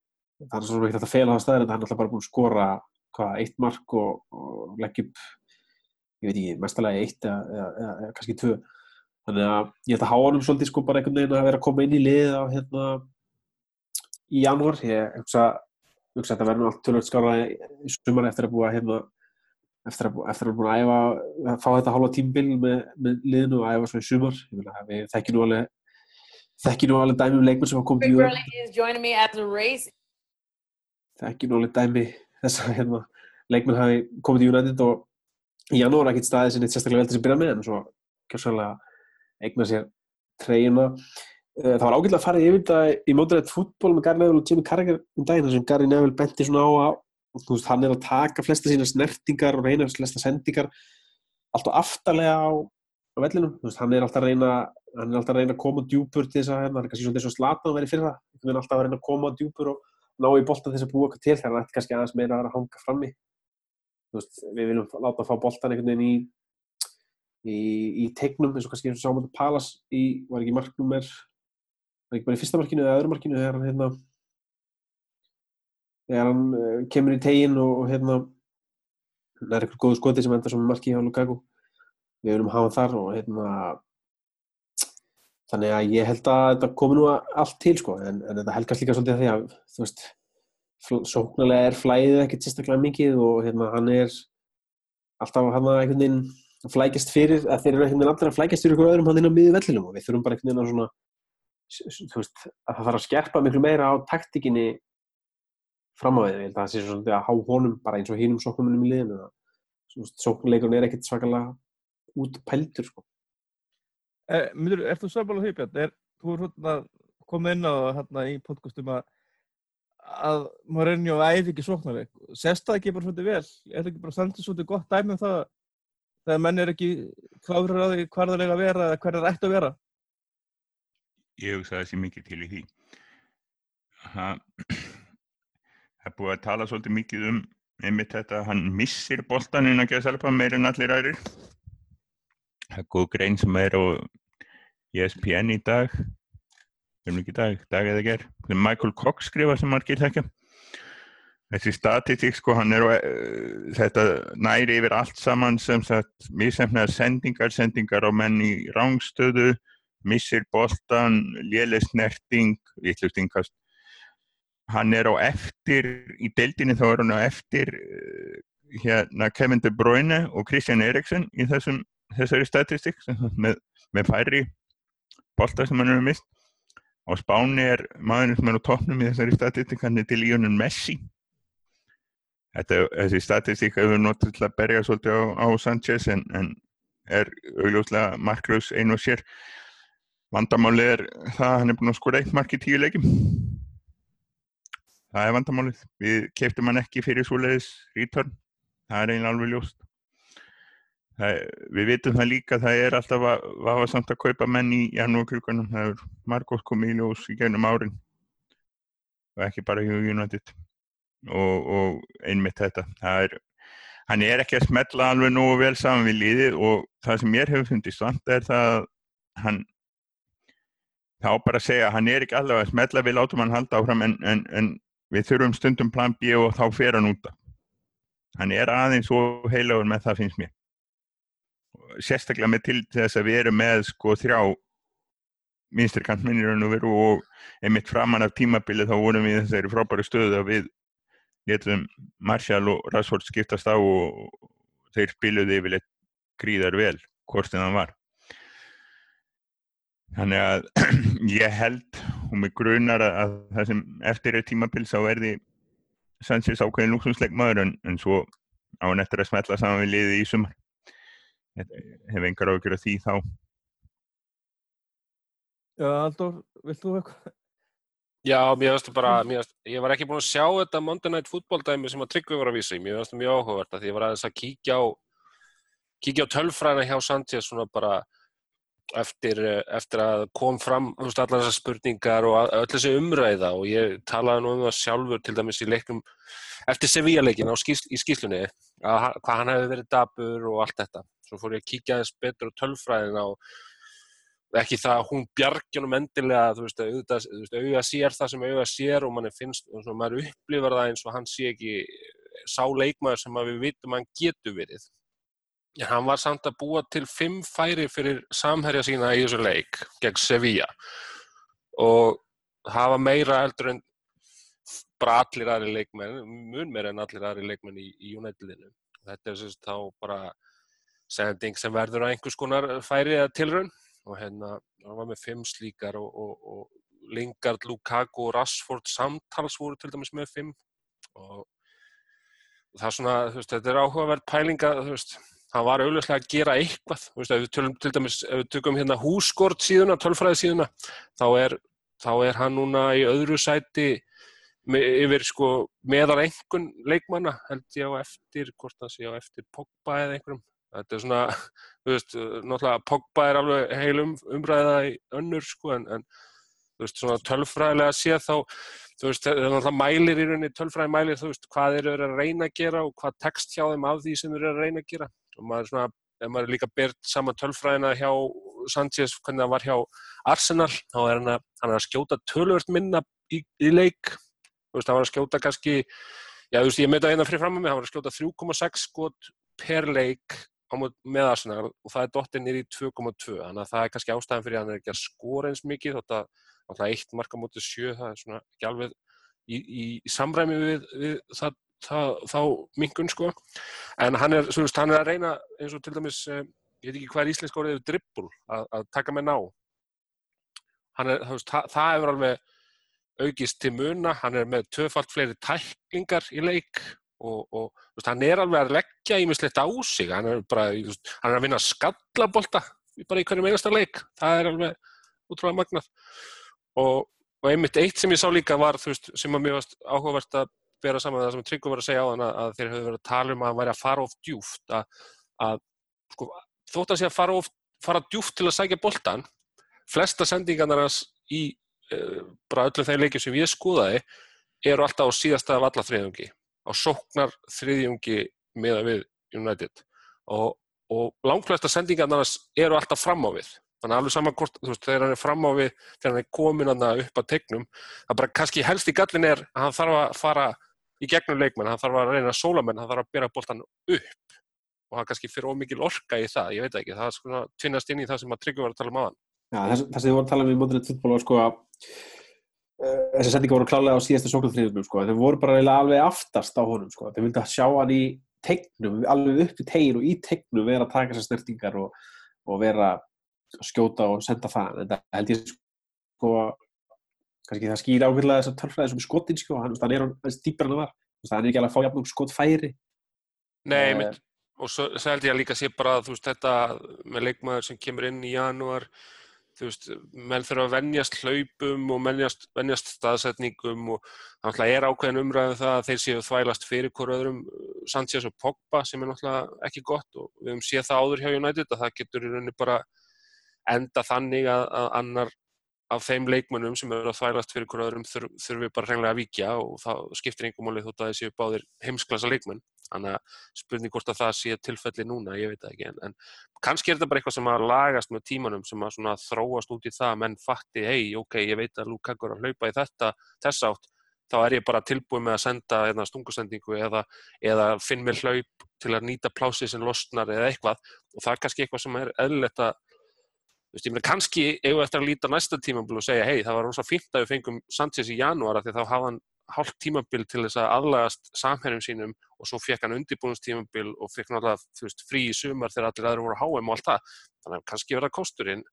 Speaker 3: það er svo sem ekki þetta feila það staðir en það er náttúrulega bara búin að skora hvað, eitt mark og, og leggja upp ég veit ekki, mestalega eitt eða, eða, eða, kannski tvö. Þannig að ég held að háa hann svolítið sko bara einhvern veginn að vera að koma inn í lið á hérna í janúar. Ég hugsa, hugsa að þetta verður allt tölvöld skára í sumar eftir að búa hérna eftir að, að búin að æfa að fá þetta hálfa tímbil með, með liðinu og æfa svo í sumar. Ég meina að við þekkjum nú alveg þekkjum nú alveg dæmi um leikmenn sem hafa komið í
Speaker 5: race.
Speaker 3: þekkjum nú alveg dæmi þess að hérna, leikmenn hafi komið í United og í janúar ekkert staðið sem eitt sérstaklega vel til að byrja með en svo kjörsalega eigna sér treyjuna. Það var ágætilega að fara yfir þetta í mótirætt fútból með Gary Neville og Jimmy Carragher um daginn þar sem Gary Neville benti svona á að veist, hann er að taka flesta sína snertingar og reyna flesta sendingar alltaf aftarlega á, á vellinum, þú veist, hann er alltaf að reyna hann er alltaf að reyna að koma djúpur til þess að hérna, hann er kannski svona þess að slata að vera fyrir það hann er alltaf að reyna að koma djúpur og ná í boltan þess að búa eitthvað til þegar hann ætti kannski aðeins meira að vera að hanga frammi. Veist, við viljum láta að fá boltan einhvern veginn í í, í tegnum eins og kannski eins og sáum þetta Palas í, var ekki marknúmer var ekki bara í fyrsta markinu eða öðru markinu þegar hann hérna þegar hann uh, kemur í tegin og, og hérna það er eitthvað góðu skoti sem endar sem marki hjá Lukaku. Við viljum hafa þar og hérna þannig að ég held að þetta komi nú allt til sko en, en þetta helgast líka svolítið því að þú veist sóknarlega er flæðið ekkert sérstaklega mikið og hérna hann er alltaf hann að einhvern veginn flækjast fyrir, að þeir eru einhvern veginn allir að flækjast fyrir ykkur öðrum hann inn á miður vellinum og við þurfum bara einhvern veginn að svona þú veist, að það þarf að skerpa miklu meira á taktikinni fram á við, ég held að það sé svona að há honum bara eins og hinum sóknumunum í liðinu sóknuleikurinn er ekkert svakalega út pældur sko.
Speaker 1: Er, myndir, ert þú sammála því, Björn? Er, þú er hérna komið inn á hérna í podcastum að að Mourinho æði ekki sóknarleik. Sest það ekki bara svolítið vel? Er það ekki bara standið svolítið gott dæmi um það þegar menn er ekki kláður að því hvað það er að vera eða hvað það ætti að vera?
Speaker 2: Ég hugsa það sé mikið til í því. Það er búið að tala svolítið mikið um einmitt þetta að hann missir boltaninn að geða selpa meir en allir aðrir. Það er góð grein sem er E ESPN í dag, ekki í dag, dag eða ger, Michael Cox skrifa sem margir þekkja. Þessi statistík sko, hann er uh, þetta næri yfir allt saman sem sagt misefnaðar sendingar, sendingar á menn í rángstöðu, missir boltan, léleg snerting, vittlust innkast. Hann er á eftir, í deildinni þá er hann á eftir uh, hérna Kevin De Bruyne og Christian Eriksen í þessum, þessari statistík með, með færri bolta sem hann hefur mist. Á Spáni er maðurinn sem er á toppnum í þessari statistík, hann er til Lionel Messi. Þetta, þessi statistík hefur notið til að berja svolítið á, á Sanchez en, en er augljóslega marklaus einu og sér. Vandamálið er það að hann er búinn að skora eitt mark í tíu leikjum. Það er vandamálið. Við keiptum hann ekki fyrir svoleiðis return. Það er eiginlega alveg ljóst. Það, við vitum það líka, það er alltaf að vafa samt að kaupa menn í janúarkrukunum. Það er margótt komið í ljós í gegnum árin. Og ekki bara hjá United. Og, og einmitt þetta. Það er, hann er ekki að smetla alveg nógu vel saman við liðið og það sem mér hefur fundist vant er það að hann þá bara að segja hann er ekki allavega að smetla við látum hann halda áfram en, en, en við þurfum stundum plan B og þá fer hann út af. Hann er aðeins og heilagur með það finnst mér. Sérstaklega með til þess að við erum með sko þrjá minnstrikantminnir og einmitt framan af tímabili þá vorum við þessari frábæru stöðu að við getum Marshall og Rashford skiptast á og þeir spiluði yfirleitt gríðar vel hvort en það var. Þannig að ég held og mig grunar að, að það sem eftir er tímabil þá er því Sanchez ákveðin lúksusleikmaður en, en svo á hann eftir að smetla saman við liðið í sumar. Hef engar ágjör að því þá.
Speaker 1: Já, Aldur, vilt þú eitthvað?
Speaker 4: Já, mér finnst það bara, mér finnst, ég var ekki búinn að sjá þetta Monday Night Football dæmi sem að Tryggvi var að vísa í, mér finnst það mjög áhugavert að því ég var aðeins að kíkja á, kíkja á tölfræðina hjá Sanchez svona bara eftir, eftir að kom fram, veist, allar þessar spurningar og öll þessi umræða og ég talaði nú um það sjálfur til dæmis í leiknum eftir Sevilla-leikin á skýs, í skýslunni að hvað hann hefði verið dabur og allt þetta. Svo fór ég að kíkja aðeins betur á tölfræðina og ekki það að hún bjargjunum endilega, þú veist, auðvitað, auga sér það sem auga sér og manni finnst, og svona, maður upplifar það eins og hann sé ekki sá leikmaður sem við vitum hann getur verið. En hann var samt að búa til fimm færi fyrir samherja sína í þessu leik gegn Sevilla og hafa meira eldur en bara allir aðri leikmenn, mun meira en allir aðri leikmenn í, í Unitedinu. Þetta er sérst þá bara sending sem verður að einhvers konar færi eða tilraun. Og hérna hann var með fimm slíkar og, og, og Lingard, Lukaku og Rashford samtals voru til dæmis með fimm. Og það er svona, þú veist, þetta er áhugaverð pælinga, þú veist, hann var auðvitað að gera eitthvað, þú veist, ef við tölum til dæmis, ef við tökum hérna húskort síðuna, tölfræði síðuna, þá er, þá er hann núna í öðru sæti yfir sko meðal einhvern leikmanna, held ég á eftir, hvort það sé á eftir Pogba eða einhverjum, þetta er svona, þú veist, náttúrulega Pogba er alveg heil um, umræða í önnur sko, en, en þú veist, svona tölfræðilega séð þá, þú veist, það er náttúrulega mælir í rauninni, tölfræði mælir, þú veist, hvað þeir eru að reyna að gera og hvað tekst hjá þeim af því sem þeir eru að reyna að gera. Og maður svona, ef maður líka byrð saman tölfræðina hjá Sanchez, hvernig það var hjá Arsenal, þá er hann að, hann að skjóta tölvört minna í, í leik, þú veist, hann var að skjóta kannski, já, þú veist, ég meita hérna fyrir fram með mig, hann var að skjóta 3,6 skot per leik með Arsenal og það er dottið nýri í 2,2, þannig að það er kannski ástæðan fyrir að hann er ekki að skora eins mikið, þótt að alltaf eitt marka mótið sjö, það er svona ekki alveg í, í, í samræmi við, við það það, þá minkun sko. En hann er, veist, hann er að reyna eins og til dæmis, eh, ég veit ekki hvað er íslensk orðið yfir dribbul, að, að taka með ná. Er, þú veist, það, það hefur alveg aukist til muna, hann er með tvöfalt fleiri tæklingar í leik og, og veist, hann er alveg að leggja ímislegt á sig, hann er bara veist, hann er að vinna skallabolta bara í hverjum einasta leik, það er alveg útrúlega magnað. Og, og einmitt eitt sem ég sá líka var veist, sem mér varst áhugavert að bera saman það sem Tryggum var að segja á þann að þeir höfðu verið að tala um að hann væri að fara of djúft að, að sko, þótt að sé að fara, of, fara djúft til að sækja boltan flesta sendingarnar í uh, bara öllum þeim leikjum sem ég skoðaði eru alltaf á síðasta af alla þriðjungi á sóknar þriðjungi meða við United. Og, og langflesta sendingarnar eru alltaf fram á við. Þannig að alveg saman hvort, þú veist, þegar hann er fram á við þegar hann er komin hann upp að tegnum það bara kannski helst í gallin er að hann þarf að fara í gegnum leikmenn hann þarf að reyna að sóla menn, hann þarf að bera boltan upp. Og hann kannski fyrir ómikil orka í það, ég veit ekki, það er svona tvinnast inn í það sem að Tryggvi var að tala um aðan
Speaker 3: Já, þess, þess að þið voru að tala um í mótunni fútból var sko að þessi sendinga voru klálega á síðasta sóknarþriðunum sko, þeir voru bara alveg aftast á honum sko, þeir vildi að sjá hann í tegnum, alveg upp í tegin og í tegnum vera að taka þessar snertingar og, og vera að skjóta og senda það, en það held ég sko kannski það skýr ákveðlega þessar tölfræði sem er skotin sko, hann, hann er hans dýpar en það var, það er ekki alveg að fá jafnum skotfæri
Speaker 4: Nei,
Speaker 3: Eh,
Speaker 4: mitt, og svo, svo held ég að líka sé bara að þú veist þetta með leikmaður sem kemur inn í janúar þú veist, menn þurfa að venjast hlaupum og venjast, venjast staðsetningum og náttúrulega er ákveðin umræðið það að þeir séu þvælast fyrir hvort öðrum Sanchez og Pogba sem er náttúrulega ekki gott og við höfum séð það áður hjá United að það getur í rauninni bara enda þannig að, að annar af þeim leikmönnum sem eru að þvælast fyrir hvort öðrum þurf, þurfi bara hreinlega að víkja og það skiptir einhver máli þótt að þeir séu báðir heimsklassa leikmenn þannig að spurning hvort að það sé tilfelli núna, ég veit það ekki en, en kannski er þetta bara eitthvað sem að lagast með tímanum sem að svona þróast út í það að menn fatti, hei, ok, ég veit að Lukaku er að hlaupa í þetta, þess átt þá er ég bara tilbúið með að senda eða stungusendingu eða, eða finn mér hlaup til að nýta plási sem losnar eða eitthvað. Og það er kannski eitthvað sem er eðlilegt að Þú veist, ég meina, kannski eigum við eftir að líta næsta tímabil og segja, hei, það var rosa fínt að við fengum Sanchez í janúar af því þá hafði hann hálft tímabil til þess að aðlagast samherjum sínum og svo fekk hann undirbúinustímabil og fekk náttúrulega, frí í sumar þegar allir aðra voru á HM og allt það. Þannig að kannski verða kosturinn.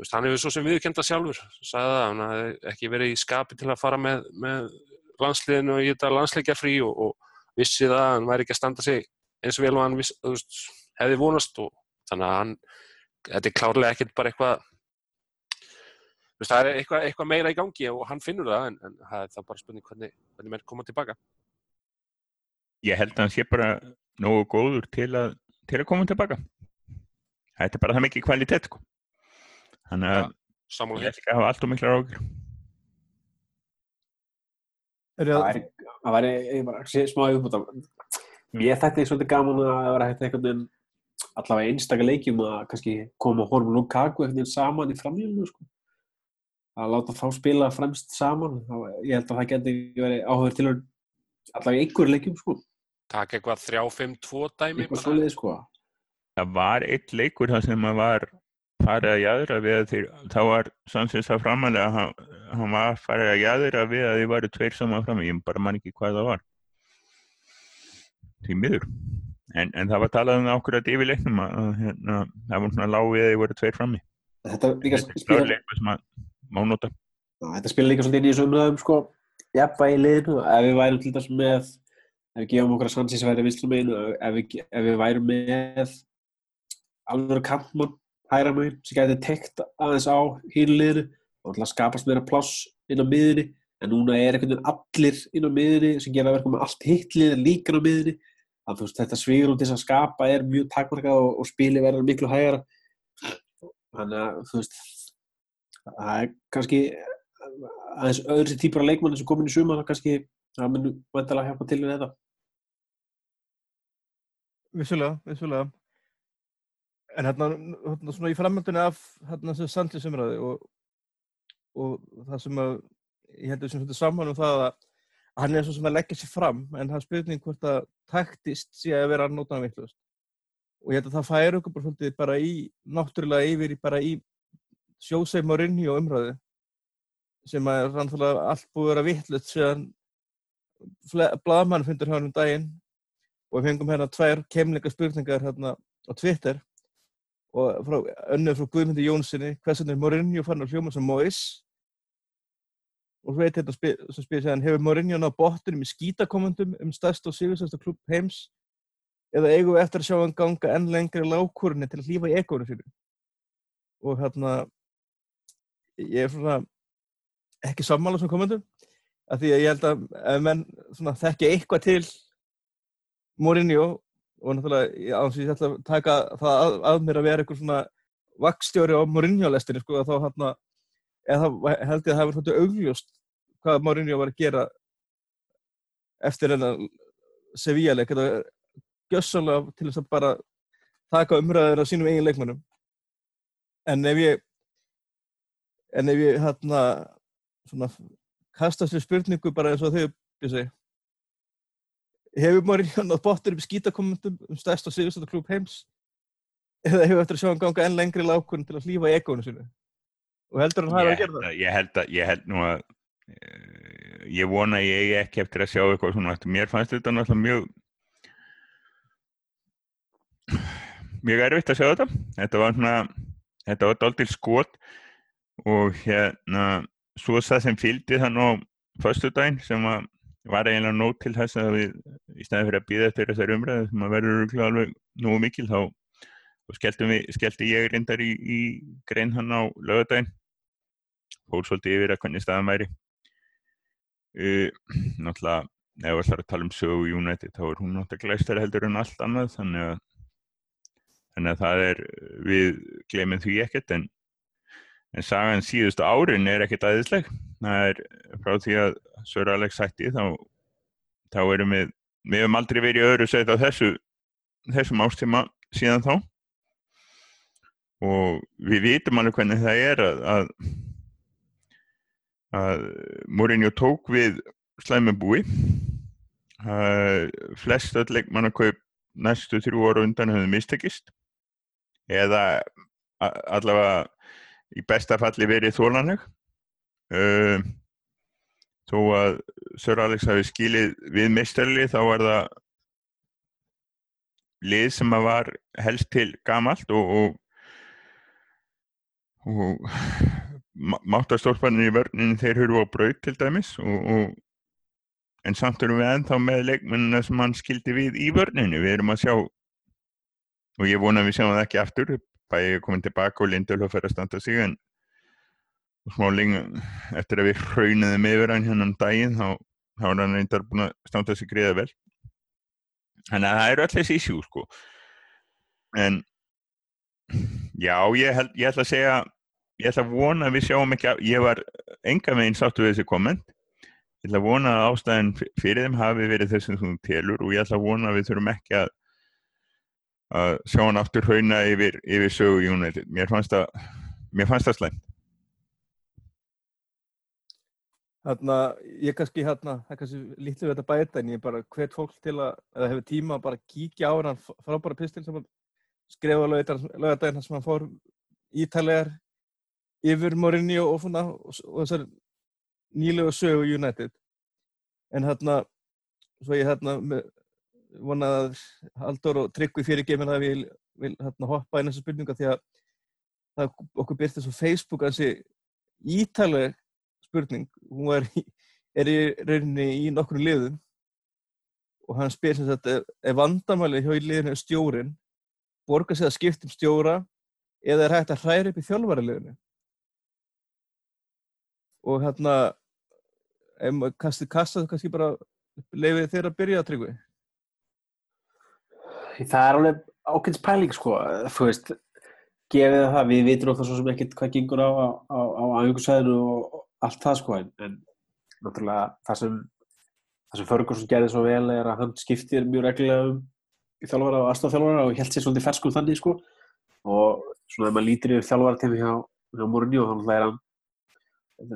Speaker 4: Hann hefur svo sem viðkenda sjálfur, sagði það, hann hafði ekki verið í skapi til að fara með, með landsliðinu og í þetta landsleikjafrí og, og vissi það að hann væri ekki að standa sig eins og vel og hann viss, veist, hefði vonast og þannig að hann þetta er klárlega ekkert bara eitthvað það er eitthvað, eitthvað meira í gangi og hann finnur það en, en það er það bara spurning hvernig, hvernig menn koma tilbaka
Speaker 2: Ég held að hann sé bara nógu góður til að, til að koma tilbaka. Þetta er bara það mikið kvalitet, sko. Þannig að
Speaker 4: hér.
Speaker 2: held ekki að hafa allt og miklar ágjur.
Speaker 1: Er
Speaker 3: það væri, það væri ég bara, sé, smá yfirbúta ég þætti svolítið gaman að það vera hægt einhvern veginn allavega einstaka leikjum að kannski koma Horfum Lukaku veginn saman í framlýnum sko. að láta þá spila fremst saman þá, ég held að það geti verið áhugur til allavega einhver leikjum sko.
Speaker 4: Takk eitthvað 3-5-2 dæmi
Speaker 3: eitthvað svoleiði sko.
Speaker 2: Það var eitt leikur þar sem að var farið að jæðra við að þeir, þá var Sanchez að framalega hann, hann var farið að jæðra við að þið varu tveir saman fram ég bara man ekki hvað það var. Því miður. En, en það var talað um það okkur að yfir leiknum að, að hérna, það var svona lág við að þið voru tveir frammi.
Speaker 3: Þetta,
Speaker 2: er
Speaker 3: spila,
Speaker 2: eitthvað sem að má nota.
Speaker 3: Þetta spila líka svolítið inn í þessu umræðum sko, jafnvægi í liðinu ef við værum til þess með ef við gefum okkur að Sanchez væri vinstra meginu ef við, ef við værum með alveg kampmann hæra megin sem gæti tekt aðeins á hínu liðinu og alltaf skapast meira pláss inn á miðinni en núna er einhvern veginn allir inn á miðinni sem gera verkum með allt hittlið líka á miðinni að veist þetta svigur út þess að skapa er mjög takmarkað og, og spili verður miklu hægara. Þannig að þú veist það er kannski aðeins öðru sér típur af leikmanni sem komin í sumar kannski það mun vantilega hjálpa til við þetta
Speaker 1: vissulega, vissulega. En hérna, hérna svona í framhaldinu af hérna þessu Sanchez umræði og, og það sem að ég heldur sem þetta saman um það að hann er svo sem að leggja sér fram en það spurning hvort að taktist sé að vera nótana vittlust. Og ég held að það færi okkur bara svolítið bara í, náttúrulega yfir í bara í sjóseim og rinni og umræði sem að er rannfælega allt búið að vera vittlust síðan blaðmann fundur hérna um daginn og við fengum hérna tvær kemleika spurningar hérna á Twitter og frá, önnu frá Guðmundi Jónssoni hversan er Mourinho fann að hljóma sem Mois og svo veit hérna sem spyr séðan hefur Mourinho náð bottunum í skítakomendum um stærst og sigursæsta klubb heims? Eða eigum við eftir að sjá hann ganga enn lengri lágkúrunni til að hlýfa í ekónu sínu? Og hérna ég er svona ekki sammála sem komendum af því að ég held að ef menn þekki eitthvað til Mourinho og náttúrulega áns ég ætla að taka það að, að mér að vera eitthvað svona vakstjóri á Mourinho-lestinni sko að þá það held ég að það hefur svolítið augljóst hvað Mourinho var að gera eftir hennar Sevilla-leik. Þetta er gjössalega til þess að bara taka umræður á sínum eigin leikmannum en ef ég en ef ég hérna svona kastast við spurningu bara eins og þau hefur Mourinho nátt bóttur upp skítakommentum um stærst og sigurstættu klúb heims? Eða hefur eftir að sjá hann ganga enn lengri lákun til að hlýfa í ekónu sinu og heldur hann hafa að gera það?
Speaker 2: Ég held, að, ég held nú að uh, ég vona ég ekki eftir að sjá eitthvað svona mér fannst þetta náttúrulega mjög mjög erfitt að sjá þetta. Þetta var svona þetta var doldil skot og hérna svo það sem fylgdi þann á förstu daginn sem var, var eiginlega nót til þess að við í stæði fyrir að býða eftir þessar umræðu sem að verður alveg nú mikil þá skellti ég reyndar í, í grein hann á lögadaginn fór svolítið yfir að hvernig staðan væri. Uh, náttúrulega ef við ætlum að tala um sögu United þá er hún náttúrulega glæstari heldur en allt annað þannig að, þannig að það er við glemum því ekkert en, en sagan síðustu árin er ekkert aðeinsleg það er frá því að Sör Alex sætti þá, þá erum við við hefum aldrei verið öðru sett á þessu þessum ástíma síðan þá. Og við vitum alveg hvernig það er að, að að Mourinho tók við slæmubúi flest öll leikmannakaup næstu þrjú ára undan höfðu mistekist. Eða allavega í besta falli verið þólanleg uh, þó að Sör Alex hafi skilið við mistarli þá var það lið sem að var helst til gamalt og, og, og máttarstólpanir í vörninu þeir hurfu á braut til dæmis og, en samt erum við ennþá með leikmennina sem hann skildi við í vörninu við erum að sjá og ég vona að við sjáum það ekki aftur bæði komin tilbaka og Lindöl að fara að standa sig en smá lengi eftir að við hraunaðum yfir hann hérna um daginn þá, er hann reyndar búin að standa sig greiða vel. Þannig að það eru allir þessi ísjú sko. En já ég held ég ætla að segja ég ætla að vona að við sjáum ekki að ég var enga veginn sáttu við þessi komment. Ég ætla að vona að ástæðin fyrir þeim hafi verið þessum telur og ég ætla að vona að við þurfum ekki að, að sjá hann aftur hauna yfir, yfir sögu United. Mér fannst það það slæmt.
Speaker 1: Þannig að ég kannski hérna, það kannski lítið við þetta bæta en ég bara hvet fólk til að, eða hefur tíma að bara kíkja á hann frábæra pistil sem hann skrifa lögadaginn sem hann fór ítalegar yfir Mourinho og, og, og þessar nýlega sögu United. En hérna svo ég hérna vonað að Haldur og Tryggvi fyrir gemin að við vil hérna hoppa inn þessu spurninga því að það okkur byrti svo Facebook að þessi ítalega spurning. Hún er, er í rauninni í nokkru liðum og hann spyr sem sagt er vandamæli hjá í liðinu stjórin borgar sig að skiptum stjóra eða er hægt að hræra upp í þjálfvaraliðinu og hérna kastið kassa kannski bara leiðið þeir að byrja að tryggvi
Speaker 3: Það er alveg ákveðs pæling sko. Þú veist, gefið það við vitum ofta svo sem ekkert hvað gengur á aðjöngusæðinu og allt það sko. En, en náttúrulega það sem það sem Ferguson gerði svo vel er að hann skiptir mjög reglulega um þjálfara og aðstofþjálfara og held sér svolítið ferskuð þannig sko. Og svona ef maður lítir yfir þjálfara til hjá, hjá Mourinho þá er hann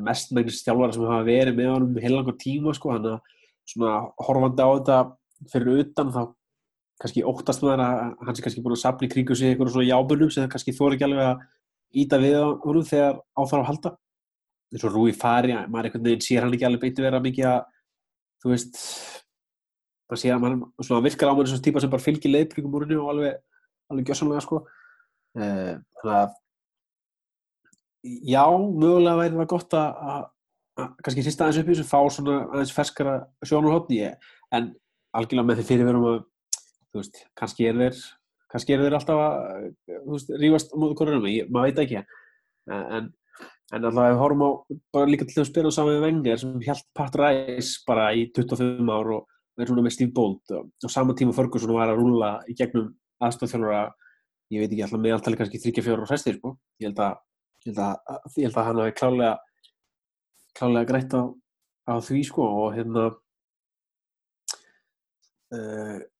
Speaker 3: mestmægnis þjálfara sem hafa verið með honum heilangar tíma sko, hann að svona horfandi á þetta fyrir utan þá kannski óttast með hann að hann sé kannski búin að sapna í kringu sig eitthvað svona jábunum sem það kannski þóri ekki alveg að íta við honum þegar áþarf að halda. Eins og Rúi Fari, maður einhvern veginn sér hann ekki alveg beitu vera mikið að þú veist maður sé að maður svona virkar á mér og típa sem bara fylgir leiðbringum úr henni og alveg, alveg gjössamlega sko. Uh, þannig að já, mögulega væri það gott að, að, að kannski hrista aðeins upp í þessu fá svona aðeins ferskara sjónarhóttni en algjörlega með því fyrirverum að þú veist, kannski er þeir kannski er þeir alltaf að veist, rífast á móðu korunum, maður veit ekki en, en alltaf við horfum á bara líka til að spila saman með Wenger sem held Pat Rice bara í 25 ár og er svona með Steve Bolt og, og saman tíma Ferguson var að rúla í gegnum aðstofþjálfara ég veit ekki alltaf meðaltali kannski 34 og 60 sko. ég held að ég held að, að hann hafi klálega klálega greitt á, á því sko og hérna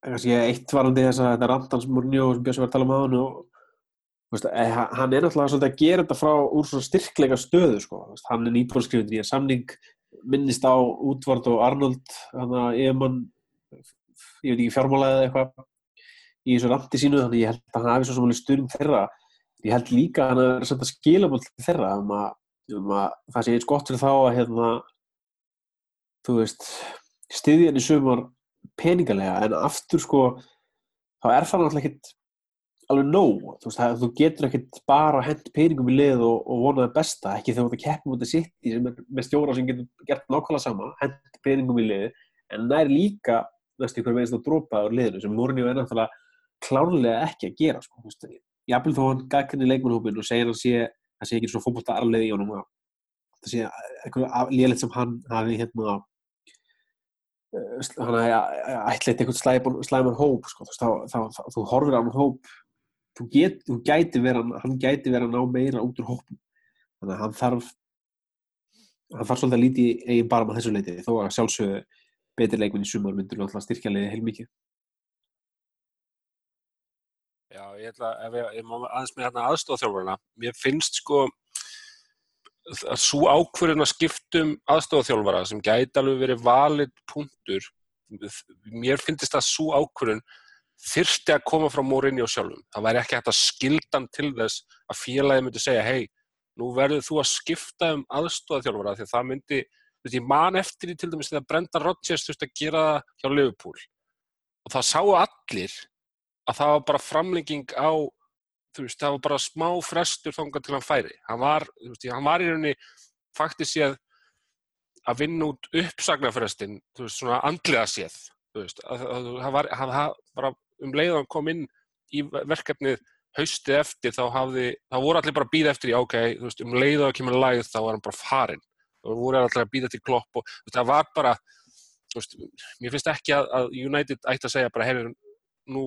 Speaker 3: kannski eitt varandi þess að þetta randans Murnjó sem Björns var að tala um á hann og veist, eh, hann er náttúrulega svolítið að gera þetta frá úr svona styrkleika stöðu sko. Veist, hann er nýbúrskrifundur í að samning minnist á Útvard og Arnold hann að eðmann ég veit ekki fjármálaðið eitthvað í þessu randi sínu þannig ég held að hann hafi svo sem alveg styrn þeirra. Ég held líka að hann er að skila til þeirra um að, um að það sé eins gott fyrir þá að hérna, þú veist stiðjan í sumar peningalega en aftur sko þá er það náttúrulega ekkit alveg nóg, þú veist, það, þú getur ekkit bara hend peningum í lið og, og vonaði besta, ekki þegar þú ert að keppa mútið sitt í með stjóra sem getur gert nákvæmlega sama, hend peningum í lið en það er líka næstu ykkur meðist að drópa á liðinu sem Mourinho er náttúrulega klárlega ekki að gera sko, þú veist, jafnvel þó hann gagginni leikmannhópin og segir hann sé það sé ekki svona fókbólta arleði í honum að það sé eitthvað lélitt sem hann hafi hérna ætlit eitthvað slæman hóp sko, þá, þá, þá, þú horfir á hann hóp. Þú, get, þú gæti vera hann gæti vera að ná meira út úr hópum þannig að hann þarf hann þarf svolítið að líti eigin bara með þessu leiti þó að sjálfsögðu betri leikminn í sumar myndur náttúrulega styrkja leiði heilmikið.
Speaker 4: Já, ég ætla ef ég, ég má aðeins með hérna aðstofþjálfarna, mér finnst sko að svo ákverðin að skiptum aðstofþjálfara sem gæti alveg verið valið punktur, mér finnst það svo ákverðin þyrsti að koma frá morinni og sjálfum. Það væri ekki hægt að skildan til þess að félagi myndi segja, hei, nú verður þú að skipta um aðstofþjálfara því að það myndi, þú veist, ég man eftir því til dæmis þegar Brenda Rodgers þurfti að gera það hjá Liverpool og það sáu allir að það var bara framlenging á þú veist, það var bara smá frestur þonga til hann færi. Hann var, þú veist, hann var í rauninni faktist séð að vinna út uppsagnarfrestin, þú veist, svona andlega séð, þú veist, að það var, hann bara um leiðan kom inn í verkefnið haustið eftir, þá hafði, þá voru allir bara að býða eftir í, ok, þú veist, um leiðan að kemur læð, þá var hann bara farinn. Það voru allir að býða til klopp og þú veist, það var bara, þú veist, mér finnst ekki að, að United ætti að segja bara, hefur, nú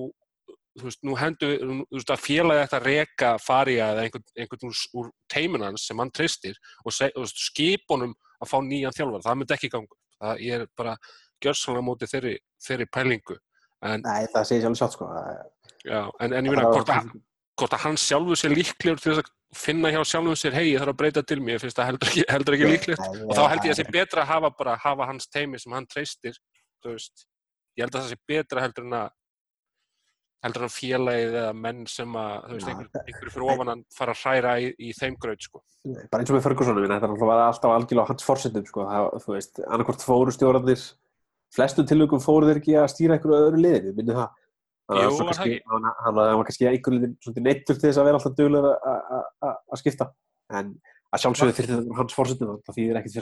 Speaker 4: þú veist, nú hendur þú veist, að félagi þetta reka farja eða einhvern, einhvern úr, úr teiminans sem hann tristir og, seg, og skipunum að fá nýjan þjálfar, það myndi ekki gangu. Það er bara gjörsanlega mótið þeirri, þeirri pælingu. En,
Speaker 3: Nei, það segir sjálf sjálf, sko.
Speaker 4: Já, en, en ég finna, hvort, hvort að hann sjálfur sér líklegur til þess að finna hjá sjálfur sér, hei, ég þarf að breyta til mér, ég finnst það heldur ekki, heldur ekki líklegt. Og þá held ég að það sé betra að hafa bara, hafa hans teimi sem hann treystir, þú veist, ég held að það sé betra heldur en að heldur en félagið eða menn sem að, þú veist, einhverju einhver fyrir ofan að fara að hræra í, í þeim gröð, sko.
Speaker 3: Bara eins og með Fergusonum, þetta er alltaf algjörlega hans fórsetum, sko, það, þú veist, annarkort fóru stjórnarnir, flestum tilvægum fóru þeir ekki að stýra einhverju öðru liði, minni það.
Speaker 4: Jú, var það ekki.
Speaker 3: Hann, hann var kannski einhverju liði neittur til þess að vera alltaf duglega að skipta, en að sjálfsögðu fyrir þetta hans fórsetum, það þýðir ekkert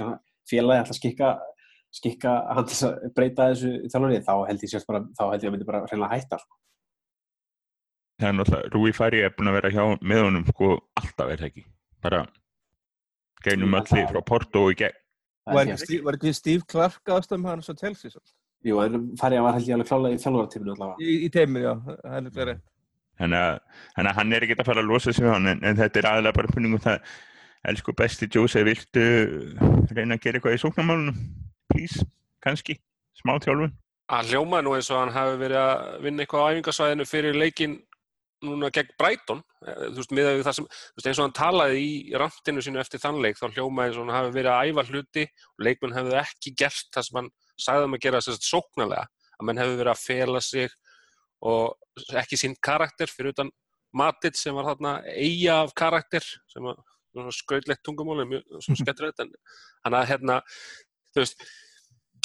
Speaker 3: skikka hann til að breyta þessu þjálfurinn, þá held ég sérst bara, þá held ég að myndi bara reynilega hætta, sko
Speaker 2: það er náttúrulega, Rúi Fari er búin að vera hjá með honum sko alltaf er það ekki? Bara geinum öllu frá Porto og í gegn.
Speaker 1: Var ekki, Steve Clark aðstöðum hann svo telsi svo?
Speaker 3: Jú, en Fari var held ég alveg klálega í þjálfaratíminu allavega.
Speaker 1: Í, í teiminu, já, það er fyrir
Speaker 2: Þannig að, hann er ekki að fara að losa sig hann en, en þetta er aðlega bara spurningum það elsku besti Jose, viltu reyna að gera eitthvað í sóknarmálunum? Please, kannski, smá þjálfun.
Speaker 4: Hann hljómaði nú eins og hann hafi verið að vinna eitthvað á æfingasvæðinu fyrir leikin núna gegn Brighton þú veist, með það sem, þú veist, eins og hann talaði í rantinu sínu eftir þannleik þá hljómaði eins og hann hafi verið að æfa hluti og leikmenn hefðu ekki gert það sem hann sagði um að gera að sóknarlega að menn hefðu verið að fela sig og ekki sínt karakter fyrir utan Matit sem var þarna eiga af karakter sem var skrautlegt tungumál mjög skettrið en hann að hérna þú veist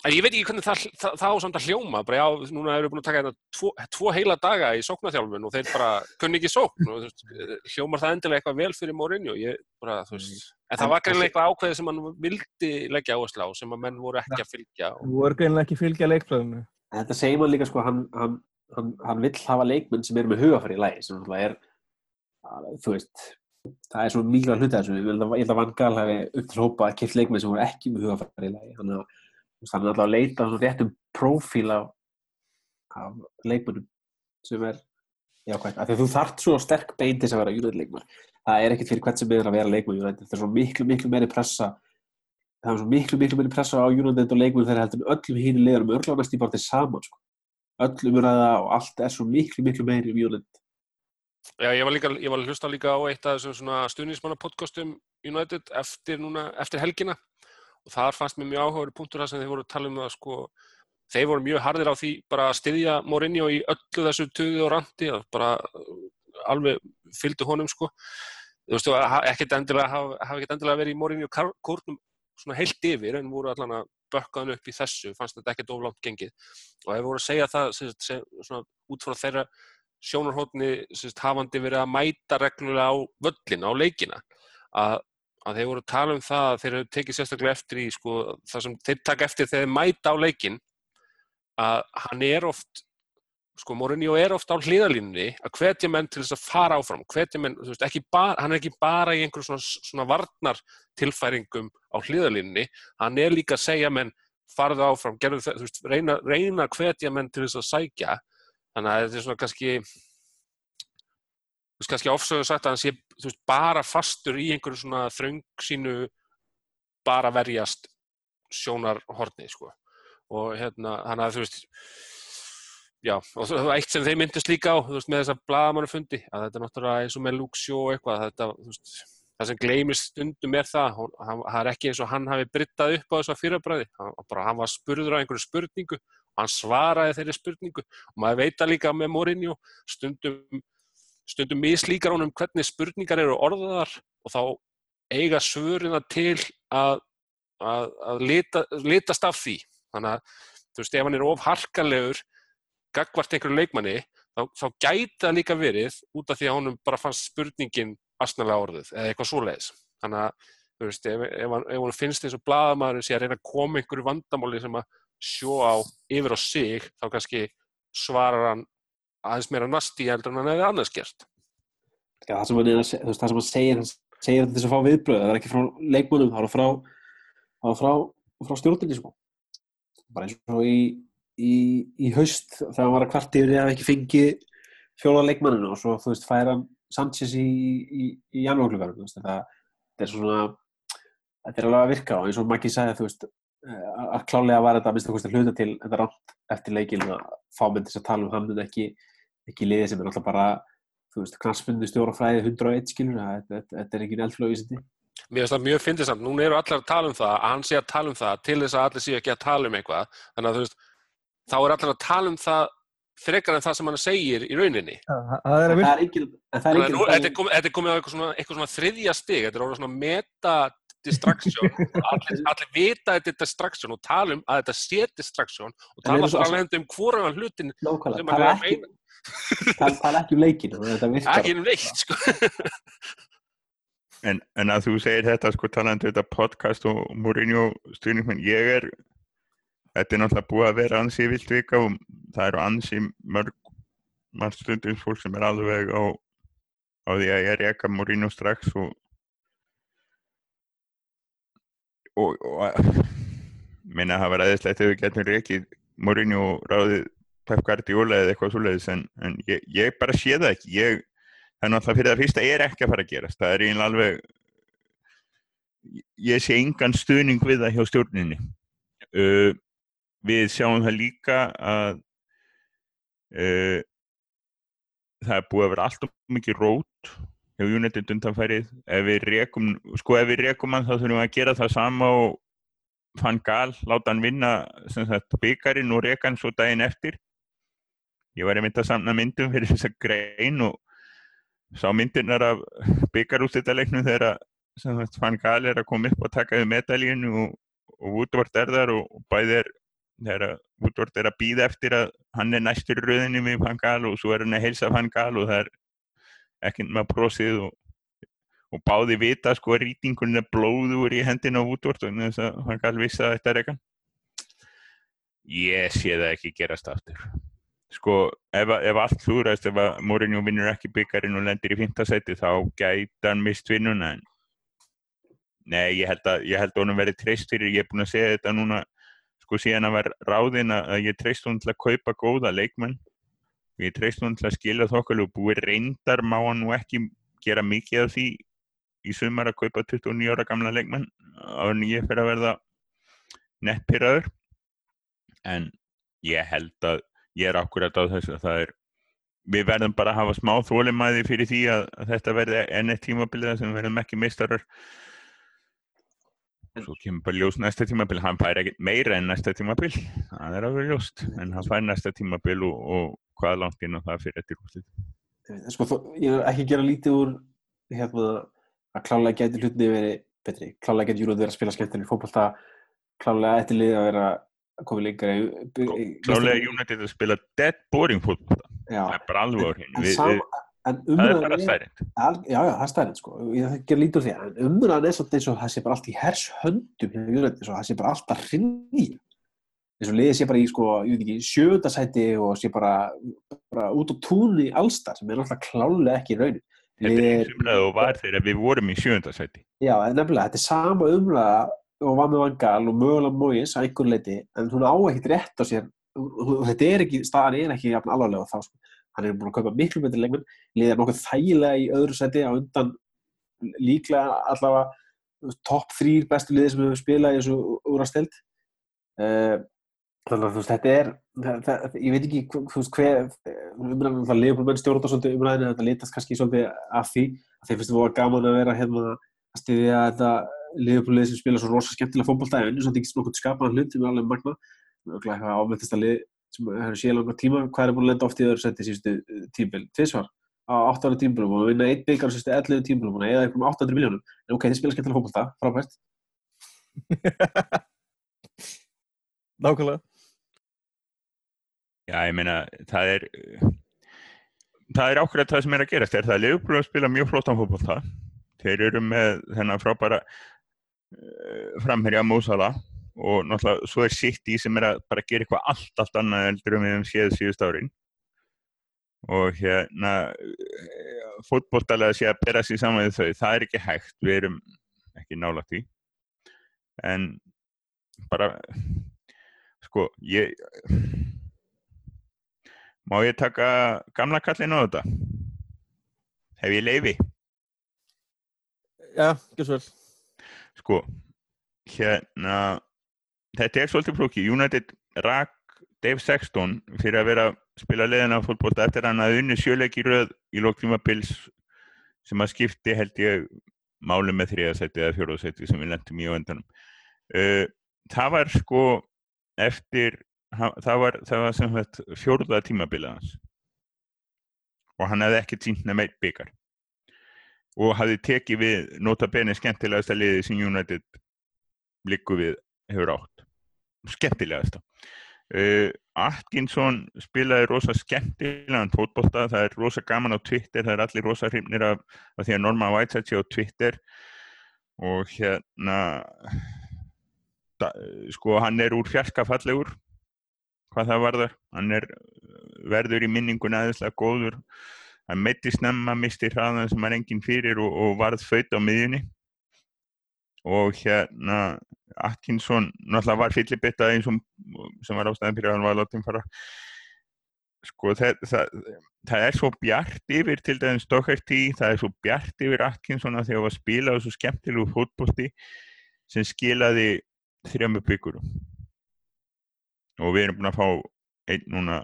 Speaker 4: ég veit ekki hvernig það, það, það á samt að hljóma, bara já, núna eru búin að taka þetta tvo, tvo heila daga í sóknarþjálfun og þeir bara kunni ekki sókn og veist, hljómar það endilega eitthvað vel fyrir Mourinho, ég bara, þú veist, en það var greinlega eitthvað ákveðið sem hann vildi leggja áherslu á, sem að menn voru ekki að fylgja. Og,
Speaker 1: Þú voru greinlega ekki fylgja leikflöðinu.
Speaker 3: En Þetta segir maður líka sko, hann, hann, hann, hann vill hafa leikmenn sem eru með hugafæri í lagi, sem er, þú veist, það er svona mikilvæg hluti af þessu, ég held að, ég held að Van Gaal hafi upp til hópa að kipt leikmenn sem voru ekki með hugafæri í lagi, þannig að hann er alltaf að leita svona réttum prófíl af, af leikmennum sem er jákvæmt, af því að þú þart svo sterk bein til þess að vera United leikmann, það er ekkert fyrir hvert sem er að vera leikmann United, það er svo miklu, miklu meiri pressa. Það er svo miklu, miklu meiri pressa á United og leikmann þegar heldur öllum hínu liðanum örgulega næst í bara til saman sko. öllum umræða og allt er svo miklu, miklu meiri um United.
Speaker 4: Já, ég var líka, ég var að hlusta líka á eitt af þessum svona stuðnismanna podcastum United eftir núna, eftir helgina og þar fannst mér mjög áhugaður punktur það sem þeir voru að tala um að sko þeir voru mjög harðir á því bara að styðja Mourinho í öllu þessu tuði og randi og bara uh, alveg fylgdu honum sko. Þú veistu, ekkert endilega hafa, hafa ekkert endilega verið í Mourinho kórnum svona heilt yfir en voru allan að bökka hann upp í þessu, fannst þetta ekkert oflátt gengið. Og þeir voru að segja það sem, sem, svona, út frá þeirra sjónarhóttni hafandi verið að mæta reglulega á völlin, á leikina að, að þeir voru að tala um það að þeir hefur tekið sérstaklega eftir í sko, það sem þeir taka eftir þegar þeir mæta á leikin að hann er oft sko Mourinho er oft á hliðalínunni að hvetja menn til þess að fara áfram hvetja menn, þú veist, bara, hann er ekki bara í einhverjum svona, svona varnar tilfæringum á hliðalínunni hann er líka að segja menn farðu áfram, gerðu veist, reyna, reyna hvetja menn til þess að sækja. Þannig að þetta er svona kannski þú veist, kannski ofsögðu sagt að hann sé, veist, bara fastur í einhverju svona þröng sínu bara verjast sjónarhorni, sko. Og hérna, hann að þú veist já, og það var eitt sem þeir myndist líka á, veist, með þessa bladamannufundi að þetta er náttúrulega eins og með Luxjó eitthvað, þetta, veist, það sem gleymist stundum er það, hann, það er ekki eins og hann hafi brittað upp á þessu fyrirbræði hann, bara, hann var spurður á einhverju spurningu og hann svaraði þeirri spurningu. Og maður veit að líka með Mourinho stundum, stundum mislíkar honum hvernig spurningar eru orðaðar og þá eiga svörina til að, að, að lita, litast af því. Þannig að þú veist, ef hann er of harkalegur gagvart einhverju leikmanni þá, þá gæti það líka verið út af því að honum bara fannst spurningin asnalega orðið eða eitthvað svoleiðis. Þannig að þú veist, ef, ef, hann, ef hann finnst eins og bladamæður sé að reyna að koma einhverju vandamáli sem að sjó á yfir á sig þá kannski svarar hann aðeins meira nasti heldur en hann hefði annars gert
Speaker 3: Já, það sem hann, að, það hann segir, hann segir þess að fá viðbröð, það er ekki frá leikmönnum, það er frá, það frá, frá stjórnirni, sko. Bara eins og í, í, í haust, þegar hann var að kvart yfir að ekki fengi fjóla leikmanninu og svo, þú veist, færa hann Sanchez í, í, veist, þetta, þetta er svona, þetta er alveg að virka og eins og Maggi sagði, þú veist, að klálega var þetta að minnst að hluta til þetta rátt eftir leikinn að fá þess að tala um hann en ekki, ekki liðið sem er alltaf bara þú veist, knastfundu stjórafræði 101 skilur, þetta, þetta, þetta er engin eldflögu
Speaker 4: Mér finnst það mjög fyndið samt, núna eru allir að tala um það að hann sé að tala um það til þess að allir sé ekki að tala um eitthvað. Þannig að þú veist, þá er allir að tala um það frekar en það sem hann segir í rauninni.
Speaker 1: Það það er
Speaker 4: komið, þetta er komið á eitthvað svona, eitthvað svona þriðja stig, þetta er orðið svona meta distraction, allir, allir vita að þetta er distraction og tala um að þetta sé distraction og tala alveg um hvoran hlutin
Speaker 3: nákvæmlega,
Speaker 4: sem er að
Speaker 3: ekki,
Speaker 4: meina.
Speaker 3: tala, tala ekki um leikinu þetta virkar.
Speaker 4: Ekki um neitt, sko.
Speaker 2: En, en að þú segir þetta sko talandi um þetta podcast og Mourinho stuðningmenn, ég er þetta er náttúrulega búið að vera ansi vilt vika og það eru ansi mörg marg stundins fólk sem er alveg á, á því að ég reka Mourinho strax og og, og minna að það var aðeinslegt ef við getum rekið Mourinho og ráðið Pep Guardiola eða eitthvað svoleiðis en, en ég, ég bara sé það ekki. Ég það er náttúrulega fyrir það fyrsta er ekki að fara að gerast. Það er eiginlega alveg ég sé engan stuðning við það hjá stjórninni. Uh, við sjáum það líka að uh, það er búið að vera alltaf mikið rót hjá United undanfærið ef við rekum, sko ef við rekum hann þá þurfum við að gera það sama og fann gal, láta hann vinna byggarinn og reka hann svo daginn eftir. Ég var einmitt að samna myndum fyrir þessa grein og sá myndirnar af byggarústættaleiknum þegar fann gal er að koma upp og taka við medalínu og, og Woodward er þar og, og bæði er þegar Woodward er að býða eftir að hann er næstur í rauðinni við Van Gaal og svo er hann að heilsa Van Gaal og það er ekki með brosið og, og báði vita sko að rýtingunni blóður í hendina á Woodward og þess að Van Gaal vissi að þetta er eitthvað ég sé það ekki gerast aftur. Sko ef, ef allt hlúrast ef að Mourinho vinnur ekki byggarinn og lendir í fintasæti þá gæti hann mist vinnuna en nei ég held að ég held að honum verið treyst fyrir ég er búin að segja þetta núna sko síðan að var ráðin að ég treyst honum til að kaupa góða leikmenn ég treyst honum til að skilja þokkal og búið reyndar má hann nú ekki gera mikið af því í sumar að kaupa 29 ára gamla leikmenn á en ég fyrir að verða nettpyrraður en ég held að ég er akkurat á þessu að það er við verðum bara að hafa smá þólimæði fyrir því að, að þetta verði enn eitt tímabilið sem verðum ekki mistarar svo kemur bara ljós næsta tímabil hann fær ekkert meira en næsta tímabil. Það er alveg ljóst, en hann fær næsta tímabil og, og hvað langt inn á það fyrir eftir úrslit?
Speaker 3: Sko, þó, ég er ekki að gera lítið úr hérna, að klálega geti hlutinni verið betri, klálega geti júruð verið að spila skemmtileg fókbalta, klálega eftir lið að vera að koma lengra
Speaker 2: klálega United að spila dead boring fókbalta það er bara alveg á hreinu það er stærinn
Speaker 3: já, já, það er stærinn sko. Ég ger lítur því en umræðan er svolítið eins og það sé bara allt í hers höndum það sé bara allt að rinni eins og liðið sé bara í sko, ég veit ekki, sjöndasæti og sé bara, bara út á túnni allstar sem er alltaf klálega ekki í raunin
Speaker 2: Þetta er eins umræðu og var þegar við vorum í sjöndasæti
Speaker 3: Já, en nefnilega, þetta er sama umræða og var með vangal og mögulega móis að einhver leiti, en hún á ekkert rétt á sér, þetta er ekki staðan er ekki alvarlega þá sko hann er búin að kaupa miklu betri leikmenn liðar nokkuð þægilega í öðru seti á undan líklega allavega topp þrýr bestu liði sem hefur spilað í þessu úr að stilt uh, þannig að þú veist þetta er það, ég veit ekki þú veist hver umræðan það leifbólmenn stjórnum svolítið umræðinu þetta litast kannski svolítið af því að þeir finnst það voru gaman að vera hérna að styðja þetta leifbólið sem spila svo rosa skemmtilega fókbaltæði en þess að þetta ekki nokkuð skapaðan hlut sem er alveg magna eitthvað ámættist að lið sem hefur séð langa tíma, hvað er búin að lenda oft í öðru seti síðustu eh, tímbil, tviðsvar á 8 ára tímbilum og vinna einn byggar síðustu 11 tímbilum og eða eitthvað um 800 miljónum en ok, þið spila skemmtilega fólkvölda, frábært.
Speaker 1: Nákvæmlega.
Speaker 2: Já, ég meina, það er það er ákveðat það sem er að gerast. Er það að Leopold að spila mjög flottan fólkvölda þeir eru með þennan frábæra uh, framherja Mósala og náttúrulega svo er City sem er að bara gera eitthvað allt, allt annað eldur um við um séð síðust árin. Og hérna fótbóltalega sé að bera sér saman við þau, það er ekki hægt við erum ekki nálægt í en bara sko ég má ég taka gamla kallin á þetta? Hef ég leiði
Speaker 1: Já, ekki svo vel.
Speaker 2: Sko hérna þetta er svolítið flóki United rak Dave Sexton fyrir að vera að spila leðina fólkbólta eftir hann að unni sjöleiki röð í lóktíma Bills sem að skipti held ég máli með þriðasæti eða fjóruðsæti sem við lendum í á endanum. Uh, það var sko eftir það var, það var sem þetta fjóruða tímabilaðans og hann hefði ekki týnt nefn eitt byggar og hafði tekið við nota beni skemmtilegasta liði sem United líku við hefur átt skemmtilegast uh, Atkinson spilaði rosa skemmtilegan fótbolta það er rosa gaman á Twitter það er allir rosa hrifnir af, af því að Norman Whiteside sé á Twitter. Og hérna da, sko hann er úr fjarskafallegur hvað það varður hann er verður í minningun aðeinslega góður. Hann meiti snemma, misti hraðan sem er enginn fyrir og, og varð född á miðjunni. Og hérna Atkinson náttúrulega var fyllibittað eins og sem var ástæðan fyrir að hann var látið fara. Sko það, það, það er svo bjart yfir til dæðin Stokkertí, það er svo bjart yfir Atkinson að því að það var spilað og svo skemmtilegu fótbólti sem skilaði þrjami byggur og við erum búin að fá einn núna,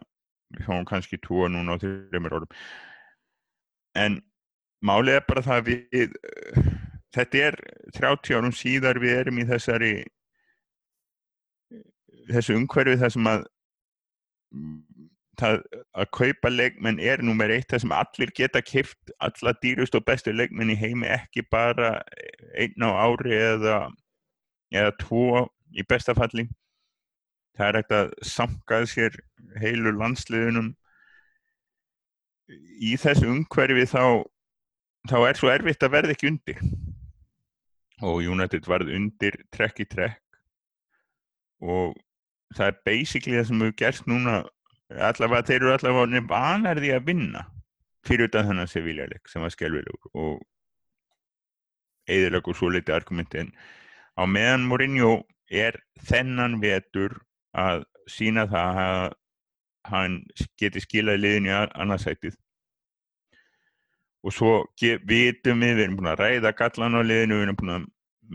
Speaker 2: við fáum kannski tvo núna á þrjumir orðum. En málið er bara það að við þetta er 30 árum síðar við erum í þessari þessu umhverfi þar sem að það, að kaupa leikmenn er nummer eitt þar sem allir geta kipt alla dýrust og bestu leikmenn í heimi ekki bara einn á ári eða eða tvo í bestafalli það er hægt að samkað sér heilu landsliðunum. Í þessu umhverfi þá þá er svo erfitt að verða ekki undir og United varð undir trekk í trekk. Og það er basically það sem hefur gerst núna allavega þeir eru allavega vanarði að vinna fyrir utan þennan Sevilla-leik sem var skelvilegur og eðilegur svo litið argumenti en á meðan Mourinho er þennan vetur að sína það að hann geti skilað liðin í annarsætið og svo vitum við, við erum búin að ræða gallan á liðinu, við erum búin að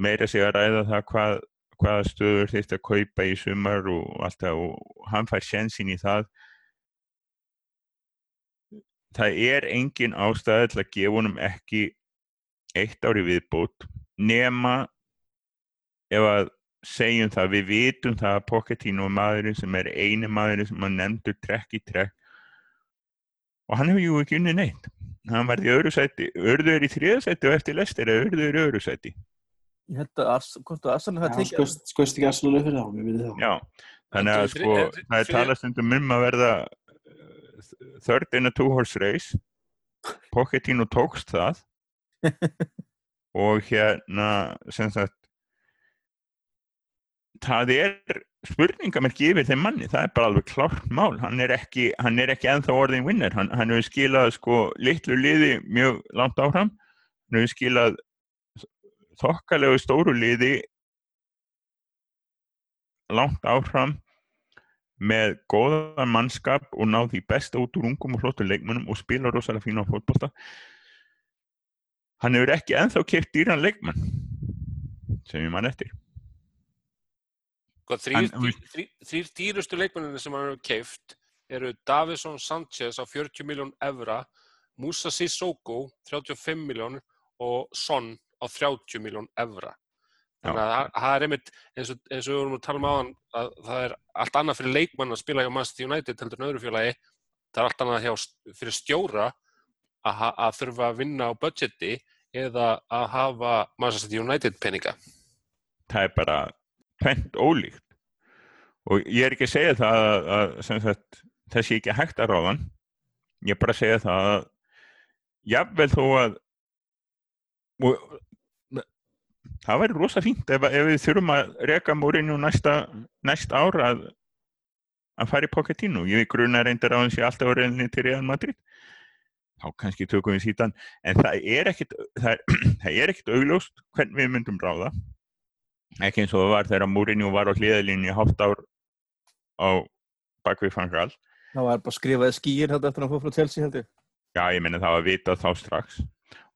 Speaker 2: meira sig að ræða það hvað, hvaða stöður þeirst að kaupa í sumar og allt það og hann fær sjensin í það. Það er engin ástæði til að gefa honum ekki eitt ári viðbót nema ef að segjum það, við vitum það að Pochettino er maðurinn sem er eini maðurinn sem hann nefndur trekk í trekk. Og hann hefur jú ekki unni neitt hann var í öðru sæti, örður í þriða sæti og eftir lestir er örður í öðru sæti?
Speaker 1: Ég held að hvort að Arsenal tekið
Speaker 3: skoðst, skoðst ekki Arsenal upp fyrir þá, mér myndi það.
Speaker 2: já, þannig að sko það er talast um um að verða uh, third in a two horse race. Pochettino tókst það. Og hérna sem sagt það er spurningamerki yfir þeim manni, það er bara alveg klárt mál, hann er ekki, hann er ekki ennþá orðin vinner, hann, hann hefur skilað sko litlu liði mjög langt áfram, hann hefur skilað þokkalegu stóru liði langt áfram með góðan mannskap og ná því besta út úr ungum og flottum leikmönnum og spila rosalega fína á fótbolta. Hann hefur ekki ennþá keipt dýran leikmann sem ég mann eftir
Speaker 4: Sko, þrýr,
Speaker 2: En,
Speaker 4: dý, þrý, þrýr dýrustu leikmennir sem hann hefur keift eru Davison Sanchez á 40 miljón evra, Musa Sissoko 35 miljón og Son á 30 miljón evra. Þannig að það- er einmitt eins og, eins og við vorum að tala um áðan að það er allt annað fyrir leikmann að spila hjá Manchester United heldur en öðru félagi. Það er allt annað hjá, fyrir stjóra að, að þurfa að vinna á budgeti eða að hafa Manchester United peninga.
Speaker 2: það er bara pent ólíkt. Og ég er ekki að segja það að, að sagt, það sé ekki hægt að ráðan ég er bara að segja það að jafnvel þó að og, það væri rosa fínt ef, ef við þurfum að reka Mourinho næsta, næsta ára að, að fara í Pochettino. Ég gruna reyndar á hans í alltaf reyninni til Real Madrid. Þá kannski tökum við síðan. En það er ekkit það er, það er ekkit augljóst hvern við myndum ráða ekki eins og það var þegar Mourinho var á hliðalínu í hálft ár á bakvið fangal
Speaker 1: Það var bara skrifaði skýr þetta eftir að hann fór frá Chelsea held ég.
Speaker 2: já ég meina það var vitað þá strax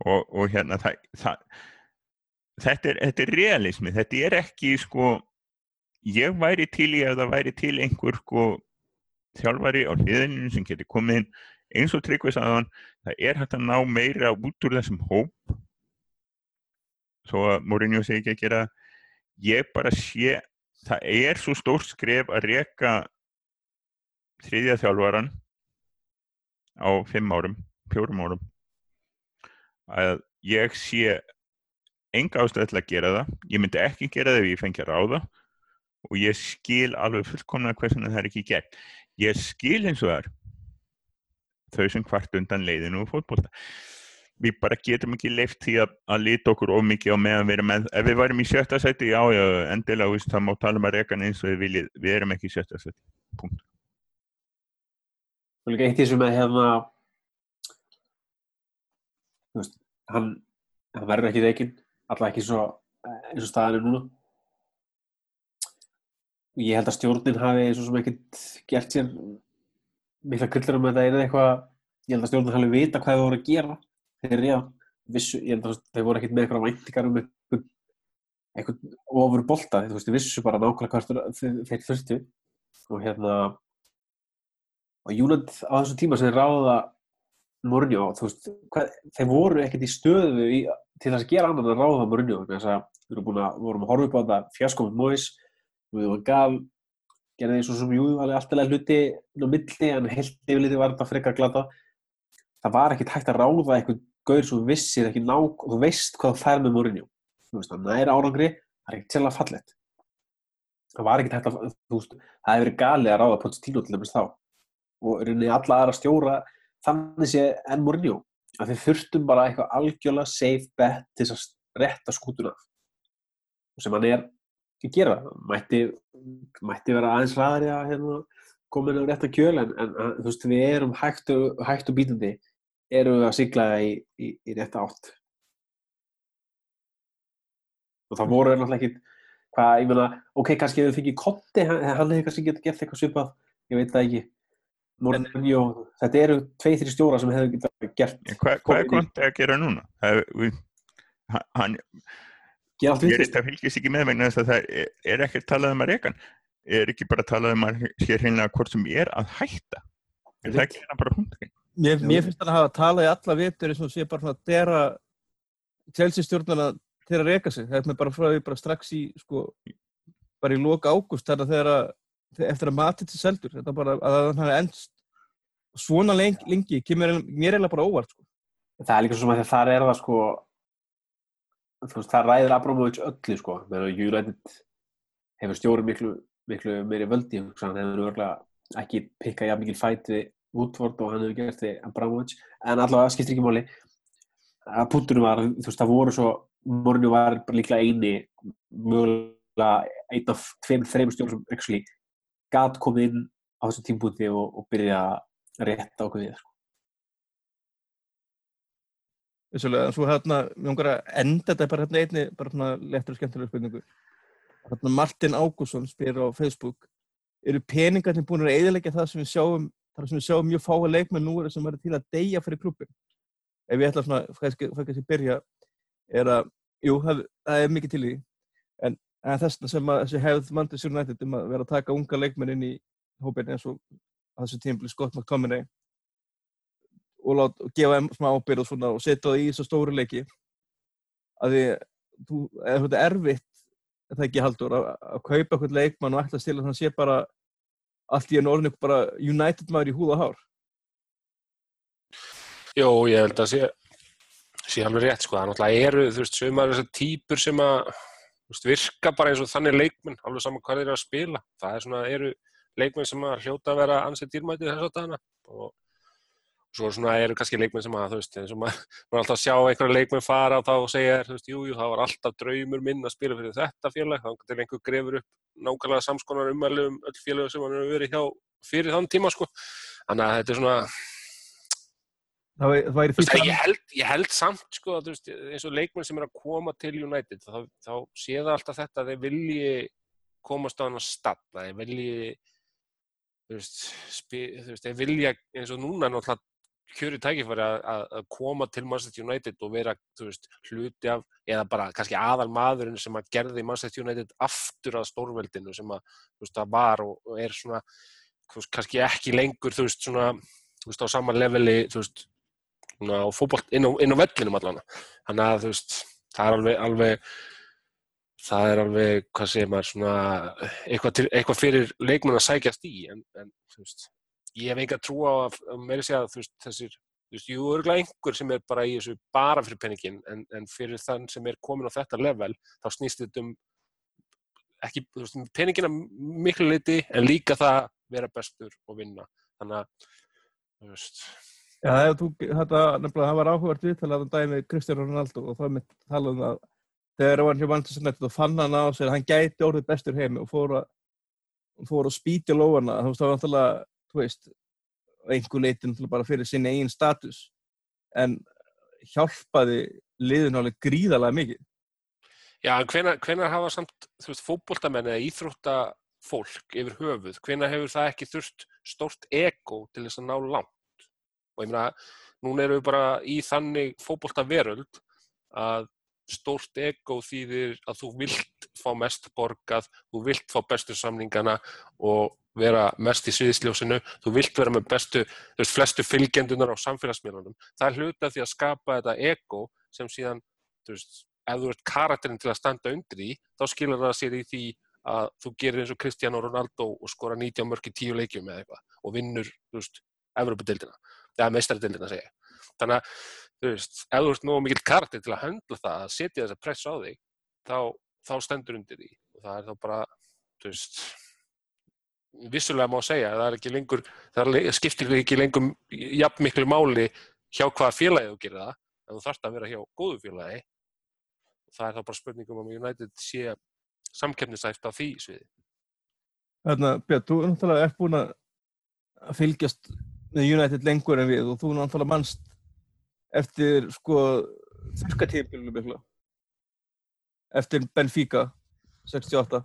Speaker 2: og, og hérna það, það, þetta, er, er realismi þetta er ekki sko ég væri til í að það væri til einhver sko þjálfari á hliðalínu sem getur komið inn eins og tryggvis aðan það er hægt að ná meira út úr þessum hóp svo að Mourinho segi ekki að gera. Ég bara sé það er svo stórt skref að reka þriðja þjálfaran á fimm árum, fjórum árum að ég sé enga ástæð til að gera það. Ég myndi ekki gera það ef ég fengi að ráða og ég skil alveg fullkomna hversuna það er ekki gert ég skil eins og það er þau sem hvart undan leiðinu og fótbolta við bara getum ekki leift því að, að lita okkur of mikið á meðan við erum með, ef við varum í sjötta seti, já, já, endilega, veist, það má tala um að reka hann eins og við viljið, við erum ekki í sjötta seti, punkt.
Speaker 3: Og líka eitt í þessu með hérna, þú veist, hann, hann verður ekki reikinn, alltaf ekki svo, eins og staðan er núna. Og Ég held að stjórnin hafi svo sem ekkert gert sér mikla grillir um þetta eða eitthvað, ég held að stjórnin hafi vita hvað þau voru að gera þegar ég vissu, ég held að þau voru ekkert með eitthvað væntingar um eitthvað, eitthvað ofur bolta, þú veist, þau vissu bara nákvæmlega hvað þeir þeir þurftu og hérna og Júland á þessum tíma sem þeir ráða Mourinho, þú veist, hvað, þeir voru ekkert í stöðu í, til þess að gera annan að ráða Mourinho, þess að við vorum að, vorum að horfa upp á þetta fjaskómið Mois, við varum gal, gerði því svo sem jú, alveg alltaf hluti á milli, en heilt yfirliti var þetta frekar glata. Það var ekkert hægt að ráða eitthvað gaur þú vissir ekki nák, þú veist hvað þú fær með Mourinho. Þú veist, það næra árangri, það er ekkert sérlega fallegt. það var ekkert hægt að, þú veist, það hefði verið galið að ráða Pochettino til dæmis þá og í rauninni alla aðra stjóra þannig sé enn Mourinho að við þurftum bara eitthvað algjörlega safe bet til þess að rétta skútuna og sem hann er að gera, mætti mætti vera aðeins ræðari að hérna, koma inn á rétta kjöl en en, þú veist, við erum hægt og, hægt og bítandi erum við að sigla í, í, í rétta átt og það voru náttúrulega ekki hvað, ég meina, ok, kannski ef við fengið Kotti, hann, hefði kannski getið gert eitthvað svipað, ég veit það ekki Mourinho, þetta eru tvei, þrjá stjóra sem hefðu getið gert
Speaker 2: En Hvað, hvað er Conte að gera núna? Það, við, hann-
Speaker 3: allt við
Speaker 2: gerist það fylgist ekki með vegna þess að það er, er ekkert talað um að reka hann. Er ekki bara talað um að sé hreinlega hvort sem er að hætta. Er það ekki hérna bara hundurinn?
Speaker 1: Mér, mér finnst hann að hafa talað í alla vitur eins og sé bara svona að dera Chelsea stjórnana til að reka sig. Það er bara frá því bara strax í, sko, bara í loka ágúst þarna þegar að, þegar- eftir að matið til seldur. Þetta bara að hann hafi endst svona lengi, lengi kemur mér eiginlega bara óvart, sko.
Speaker 3: það er líka svo sem að því að þar er það sko þú veist, það ræðir Abramovich öllu sko, meðan United hefur stjóri miklu, miklu meiri völdi hann hefur örgulega ekki pikkað jafn mikil fæt við Woodward og hann hefur gert við Abramovich, en allavega skiptir ekki máli að punktunum var, þú veist, það voru svo Mourinho var líklega eini mögulega einn af tveim, þreim stjórnum sem actually gat komið inn á þessum tímpúti og, og byrja að rétta ákveðið sko.
Speaker 1: Vissulega, en svo hérna, langar að enda þetta bara hérna einni, bara hérna lettur og skemmtilega spurningu. Martin Ágússon spyr á Facebook, eru peningarnir búin að eðilegja það sem við sjáum, það sem við sjáum mjög fáa leikmenn nú sem eru til að deyja fyrir klubbin? Ef ég ætla svona, kannski, kannski byrja, er að, jú, það, það er mikið til í en, en þess sem að þessi hefð Manchester United um að vera að taka unga leikmenn inn í hópin eins og að þessu tímpli Scott McTominay og, lát, og gefa þeim smá ábyrð og svona og setja það í þessu stóru leiki að því þú, er þetta erfitt er það ekki haldur að, að kaupa eitthvað leikmann og ætla að stila þannig að sé bara allt í enn orðinu bara United maður í húð og hár
Speaker 4: Jó, ég held að sé, sé alveg rétt, sko. Það náttúrulega eru, þú veist, sumar þessar típur sem að veist, virka bara eins og þannig leikmenn, alveg saman hvað þeir eru að spila. Það er svona, eru leikmenn sem að hljóta að vera ansett dýrmætið þess að dana og svo svona eru kannski leikmenn sem að, þú veist, eins og maður maður alltaf að sjá einhverja leikmenn fara og þá segja þér, þú veist, jú, jú, það var alltaf draumur minn að spila fyrir þetta félag, þá til einhver grefur upp nákvæmlega samskonar umæli um öll félag sem hann hefur verið hjá fyrir þann tíma, sko. Þannig að þetta er svona,
Speaker 1: það væri- það
Speaker 4: Þú veist, að ég, held, ég held samt sko, að, þú veist, eins og leikmenn sem er að koma til United þá, þá sé það alltaf þetta að þeir vilji komast á hann að stafna þeir vilji þú veist, spi, þú veist, þeir vilja eins og núna náttúrulega kjöri tækifæri að, að, að koma til Manchester United og vera veist, hluti af eða bara kannski aðal maðurinn sem að gerði Manchester United aftur að stórveldinu sem að veist, það var og, og er svona veist, kannski ekki lengur þú veist, svona, á sama leveli svona á fótbolt inn inn á vellinum allan. Þannig að þú veist, það er alveg, alveg það er alveg, hvað segir maður svona, eitthvað, til, eitthvað fyrir leikmenn að sækjast í en, en þú veist, ég hef enga trú á að, að meira segja að þú veist, þessir þú veist, jú, örgulega einhver sem er bara í þessu bara fyrir penningin, en, en fyrir þann sem er komin á þetta level, þá snýst þetta um ekki, þú veist, peningina miklu liti, en líka það vera bestur og vinna. Þannig að, þú veist.
Speaker 1: Já, þú, þetta, nefnilega, það var áhugavert viðtalað um dæmi Kristján Ronaldo og það mitt talað um það þegar hann hjá Manchester United og fann hann á sér að hann gæti orðið bestur heimi og fór að, fór að spýtja lóana, þú veist, það var náttúrulega, þú veist, einhver leiti náttúrulega bara fyrir sinni eigin status en hjálpaði liðinu alveg gríðarlega mikið.
Speaker 4: Já, en hvenær hafa samt, þú veist, fótboltamenn eða íþróttafólk yfir höfuð, hvenær hefur það ekki þurft stórt ego til þess að ná langt? Og ég meina, núna erum við bara í þannig fótboltaveröld að stórt ego þýðir að þú vilt fá mest borgað, þú vilt fá bestu samningana og vera mest í sviðsljósinu, þú vilt vera með bestu, þú veist, flestu fylgjendunar á samfélagsmiðlunum. Það er hluta því að skapa þetta ego sem síðan, þú veist, ef þú ert karakterinn til að standa undir því, þá skilur það sér í því að þú gerir eins og Cristiano Ronaldo og skora 90 mörg í 10 leikjum eða eitthvað og vinnur, þú veist, Evropadeildina, eða meistaradeildina segja. Þannig að, þú veist, ef þú ert nú mikill karakter til að höndla það, að setja þessa press á þig, þá, þá stendur undir því og það er þá bara, þú veist, vissulega má segja, það er ekki lengur, það skiptir ekki lengur jafn miklu máli hjá hvaða félagi þú gerir það, en þú þarft að vera hjá góðu félagi. Það er þá bara spurningum um United sé samkeppnisæft á því sviði.
Speaker 1: Þarna, Björn, þú er náttúrulega ert búin að að fylgjast með United lengur en við og þú náttúrulega mannst eftir sko þurrkatíðbílunum mikla eftir Benfica 68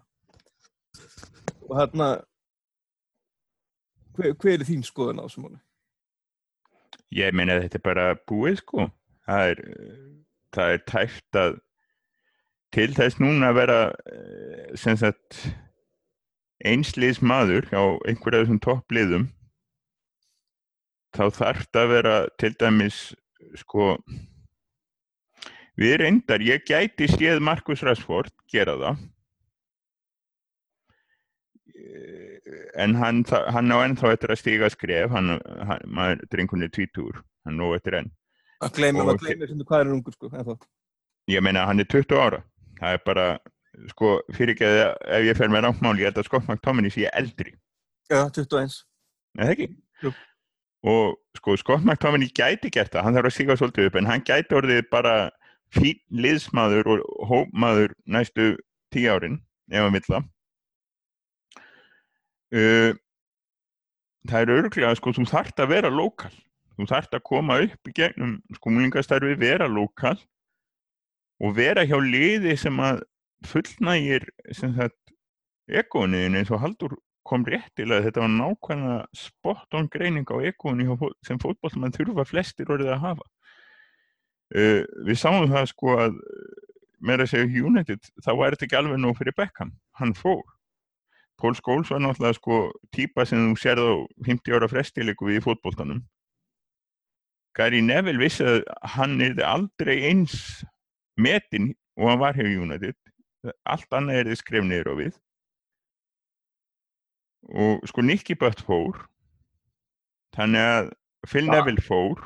Speaker 1: og hérna hver, hver er þín skoðun á þessu máli?
Speaker 2: Ég meina að þetta er bara búið sko. Það er, það er tæft að til þess núna að vera eh, sem sagt einsliðs maður á einhverja þessum toppliðum þá þarf það að vera til dæmis sko við reyndar, ég gæti séð Markus Rashford gera það Eh, en hann, hann á ennþá eftir að stíga skref hann, hann maður drengunni tvítur hann nóg eftir enn
Speaker 1: Að gleyma,
Speaker 2: Og-
Speaker 1: að gleyma sem hvað er ungur sko ennþá.
Speaker 2: ég meina hann er 20 ára það er bara, sko, fyrir ekki að ef ég fer með ráttmál, ég held að Scott McTominay sé eldri,
Speaker 1: Já, 21
Speaker 2: eða ekki?
Speaker 1: Jú.
Speaker 2: og sko, Scott McTominay gæti gert það, hann þarf að síga svolítið upp en hann gæti orðið bara fín liðsmaður og hópmaður næstu tíu árin, ef hann vill það uh, það er örglega, sko, þú þarft að vera lokal þú þarft að koma upp í gegnum skúmlingastarfi, vera lokal og vera hjá liði sem að fullnægir ekoniðin eins og Haldur kom réttilega. Þetta var nákvæmlega spot on greining á ekoni sem fótbollmann þurfa flestir orðið að hafa. Uh, við sáum það sko að meira að segja United þá var þetta ekki alveg nóg fyrir Beckham. Hann fór Pól Skóls var náttúrulega sko típa sem þú sérð á 50 ára frestileiku við í fótboltanum. Gary Neville vissi að hann er aldrei eins metin og hann var hjá United. Allt annað er þið skref niður á við. Og sko Nicky Butt fór. Þannig að Phil
Speaker 1: Ah.
Speaker 2: Neville fór.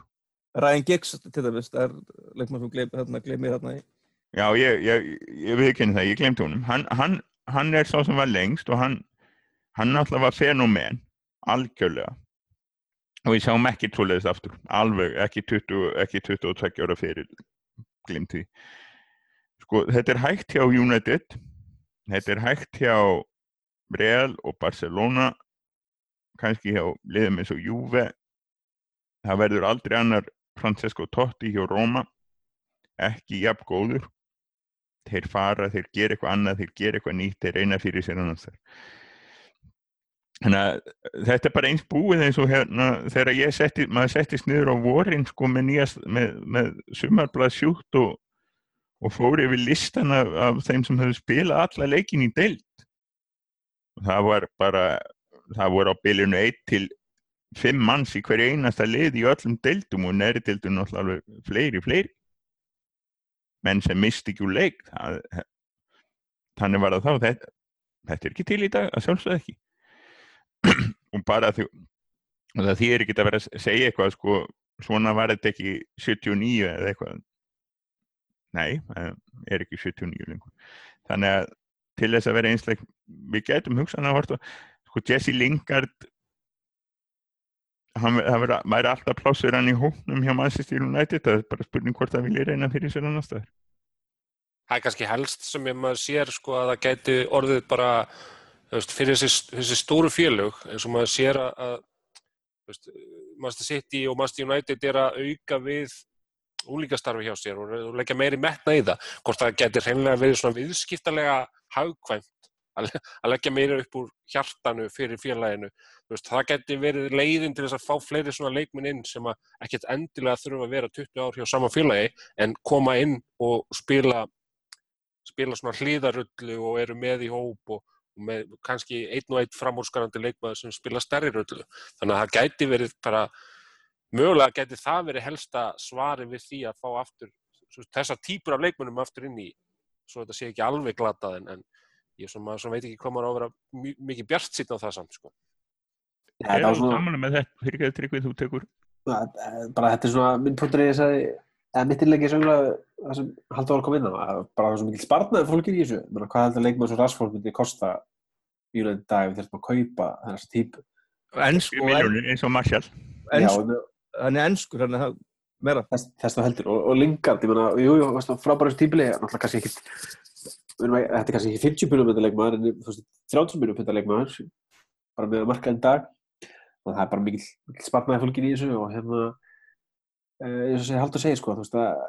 Speaker 1: Ryan Giggs til það er leikmann sem gleym, hérna, í
Speaker 2: já ég, ég, ég viðkynni það, ég glemt honum. Hann, hann, hann er sá sem var lengst og hann hann náttúrulega var fenomen algjörlega. Og við sjáum ekki tvoleiðist aftur alveg ekki 20, ekki 22 ára fyrir glimt því sko þetta er hægt hjá United þetta er hægt hjá Real og Barcelona kannski hjá liðum eins og Juve. Það verður aldrei annar Francesco Totti hjá Roma ekki jafn góður þeir fara, þeir gera eitthvað annað þeir gera eitthvað nýtt, þeir reyna fyrir sér annars þannig að þetta er bara eins búið eins og hérna þegar ég setti, maður settist niður á vorin sko með nýjast, með, með sumarblað sjúkt og, og fór yfir listan af, af þeim sem höfðu spilað alla leikin í deild. Það var bara það voru á bylunu 1 til 5 manns í hverju einasta lið í öllum deildum og næri deildum náttúrulega fleiri, fleiri menn sem misti ekki úr leik það, þannig var það þá þetta, þetta er ekki til í dag að sjálfsögða ekki. Og bara því og það þýðir ekki að vera að segja eitthvað sko, svona var þetta ekki 79 eða eitthvað. Nei, það er ekki 79 lengur. Þannig að til þess að vera einsleik við getum hugsan að horta sko Jesse Lingard hann það væri- alltaf plássur hann í hóknum hjá Manchester United það er bara spurning hvort það vilja reyna fyrir sér annar staðar.
Speaker 4: Það er kannski helst sem ég maður sér sko að það gæti orðið bara veist, fyrir þessi, þessi stóru félög eins og maður sér að, Master City og Master United er að auka við úlíkastarfi hjá sér og, leggja meiri metna í það. Hvort það gæti hreinlega verið svona viðskiptalega hagkvæmt að, leggja meira upp úr hjartanu fyrir félaginu veist, það gæti verið leiðin til þess að fá fleiri svona leikminn inn sem ekkert endilega þurfa að vera 20 ár hjá sama félagi en koma inn og spila spila svona hlýðarullu og eru með í hóp og, og með kannski einn og einn framúrskarandi leikmaður sem spila stærri rullu. Þannig að það gæti verið bara, mögulega gæti það verið helsta svari við því að fá aftur svo- þessa típur af leikmönnum aftur inn í, svo þetta sé ekki alveg glatað en, en ég svona, svona veit ekki hvað maður á að vera mi- mikið bjart sýtn á það samt sko.
Speaker 3: Ja,
Speaker 2: er
Speaker 3: var
Speaker 2: þú
Speaker 3: svona,
Speaker 2: samanlega með þetta fyrir ekki að tryggvið þú tekur
Speaker 3: bara þetta er svona minn punktur þess að eða mitt innleggi sögulega það sem Haldur var að koma inn á að bara það er svo mikil spartnaði fólkir í þessu Menna, hvað heldur leikmann svo Rashford myndi kosta United í dag við þurfum að kaupa þessa típu
Speaker 1: Ensk, og en,
Speaker 2: miljónir eins og Marshall
Speaker 1: er hann er það meira.
Speaker 3: þess, þess það heldur og, og Lingard, ég meina, jú, jú, veist, frábæra þessu típili, náttúrulega kannski ekkit þetta er kannski ekki 50 miljónum leikmaður en þú veist, 30 miljónum leikmaður bara með að marka en dag. Og það er bara mikil, mikil spartnaði fólkin í þessu og hérna uh, eins og segja haldur að segja sko, þú veist að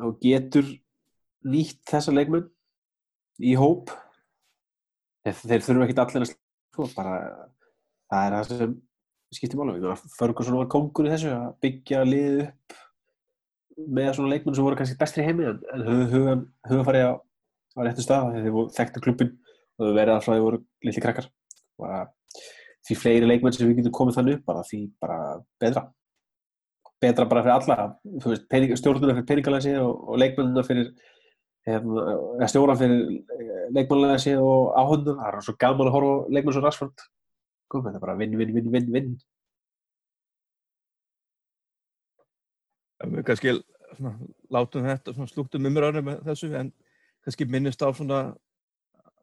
Speaker 3: þú getur nýtt þessa leikmenn í hóp. Þeir, þeir þurfa ekkit allir að sko, bara það er það sem skiptir mála Ferguson var kongur í þessu að byggja liðið upp með svona leikmenn sem voru kannski bestri heimi en, hugan farið á, á réttu stað þegar voru þekktu klubbin og þau verið alltaf að þeir voru litli krakkar. Bara, því fleiri leikmenn sem við getum komið þannig upp bara því bara betra. Betra bara fyrir alla stjórnuna fyrir peningalæsi og, og leikmennina fyrir hérna, eða stjóran fyrir leikmennlæsi og áhundum, það er svo gaman að horfa leikmenn svo Rashford. Kom, þetta bara vinn, vinn, vinn, vinn, vinn.
Speaker 1: Við kannski látum þetta, svona, slúttum umræðinu með þessu, en kannski minnist á svona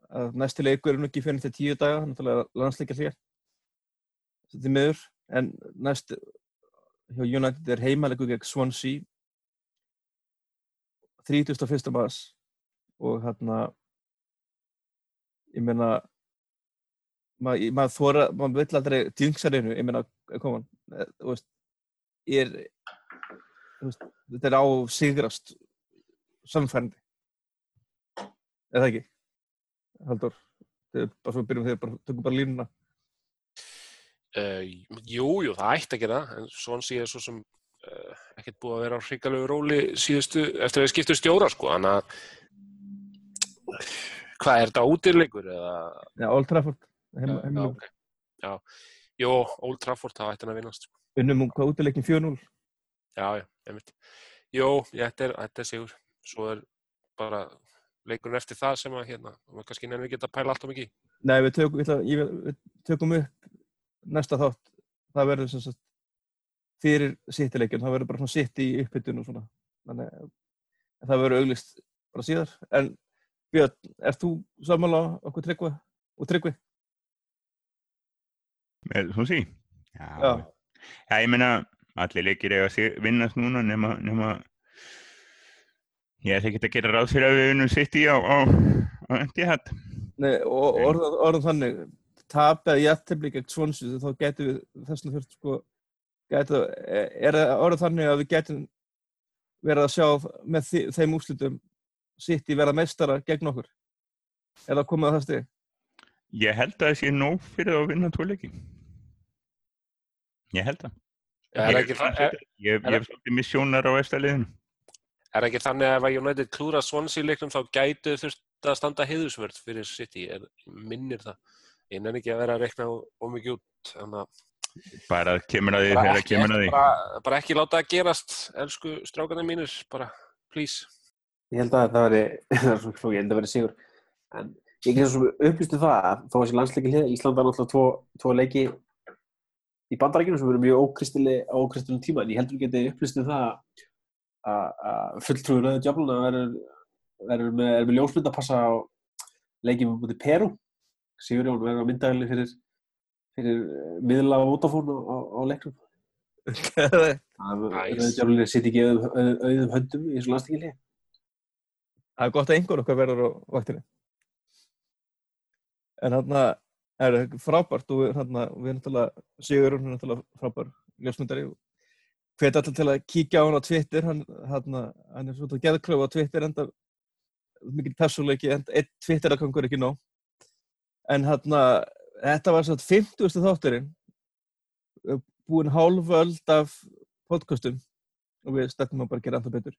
Speaker 1: að næsti leikur er nú ekki fyrir til tíu daga, náttúrulega landsleikja hlér. Þetta er miður, en næst hjá United er heimaleikur gegn Swansea 31. mars og hérna ég meina maður mað þóra, maður vill aldrei djungsa reynu, ég meina, koma þú veist, ég er þetta er á sigrast samfærandi eða ekki? Haldur, að byrjum þegar bara tökum bara línuna.
Speaker 4: Uh, jú, jú, það ætti að gera en sé ég svo sem uh, ekkert búið að vera á hrikalegu róli síðustu, eftir að við skiptum stjóra sko, þannig að hvað er þetta útilegur eða?
Speaker 1: Já, Old Trafford
Speaker 4: já,
Speaker 1: heim,
Speaker 4: já,
Speaker 1: heim,
Speaker 4: ok. já, jú, Old Trafford það ætti hann að vinnast sko.
Speaker 1: unnum um hvað útileikin 4-0
Speaker 4: já, já, einmitt. Jú, þetta er, þetta er sigur. Svo er bara leikurinn eftir það sem að hérna, maður kannski nefnir ekki að pæla allt og mikið.
Speaker 1: Nei, við tökum, ég, vil- við tökum upp næsta þátt það verður sem sagt fyrir sittileikin, það verður bara svona sitt í uppbytun og svona þannig að það verður auglist bara síðar en Björn, ert þú sammála okkur tryggva og tryggvi?
Speaker 2: svona sí já,
Speaker 1: Já.
Speaker 2: já, ég meina allir leikir eiga að sig- vinnast núna nema, nema ég ætla ekki að gera ráð fyrir að við vinnum sitt í á, á, á Etihad.
Speaker 1: Nei, og orðan, orðan þannig tap eða jættefli gegn svonsu þá getum við þessna þurft sko getum, er það orðan þannig að við getum verið að sjá með því, þeim úrslitum sitt í verða meistara gegn okkur? Er það komið að það stig?
Speaker 2: ég held að það sé nóg fyrir að vinna tvo leiki. Ég held það.
Speaker 4: Er
Speaker 2: ég,
Speaker 4: ekki, það-
Speaker 2: ég, ég, ég hef svolítið missjónar á efstaliðinu
Speaker 4: er ekki þannig að ef að United klúra Swansea leiknum þá gætu þurft að standa heiðusvörð fyrir City, er, minnir það. Ég nenni ekki að vera að rekna ómikið út þannig að
Speaker 2: bara kemur að því
Speaker 4: bara ekki,
Speaker 2: kemur að því.
Speaker 4: bara, bara ekki láta það gerast elsku strákarnir mínir, bara please.
Speaker 3: Ég held að það veri, það er svona flókið, ég held að veri sigur. En ég get svo upplýstu það að þó að þessi landsleiki hlið, Ísland var náttúrulega tvo, tvo leiki í bandarækjunum sem verður mjög ókristili á ókristilum tíma, en ég heldur geti upplýstu það að- að fulltrúi rauðu djöfluna verður, verður með, með ljósmynd að passa á leikið með búið Peru. Sigurjón verður á myndaðli fyrir, fyrir eh, miðla á á, leiknum.
Speaker 1: það
Speaker 3: Rauðu
Speaker 4: Nice.
Speaker 3: djöflunni sitt ekki auðum, auðum, auðum höndum í þessu landsleiki hlið.
Speaker 1: er gott að einhver okkar verður á vaktinni en þarna er frábært og við, þarna, við erum náttúrulega Sigurður er náttúrulega frábær ljósmyndari og hvet allir til að kíkja á hann á Twitter. Hann, þarna, hann er svona geðklöfu á Twitter enda mikil persónuleiki, en einn Twitter-akangur er ekki nóg. En þarna þetta var svona 50. þátturinn búin hálföld af podcastum. Og við stefnum að bara gera alltaf betur.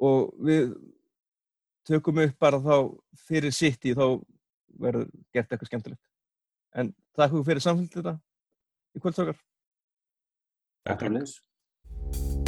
Speaker 1: Og við tökum upp bara þá fyrir sitt í þá verður gert eitthvað skemmtilegt. En takk fyrir samfélgið þetta í kvöldsorgar
Speaker 2: Takk.
Speaker 3: thank you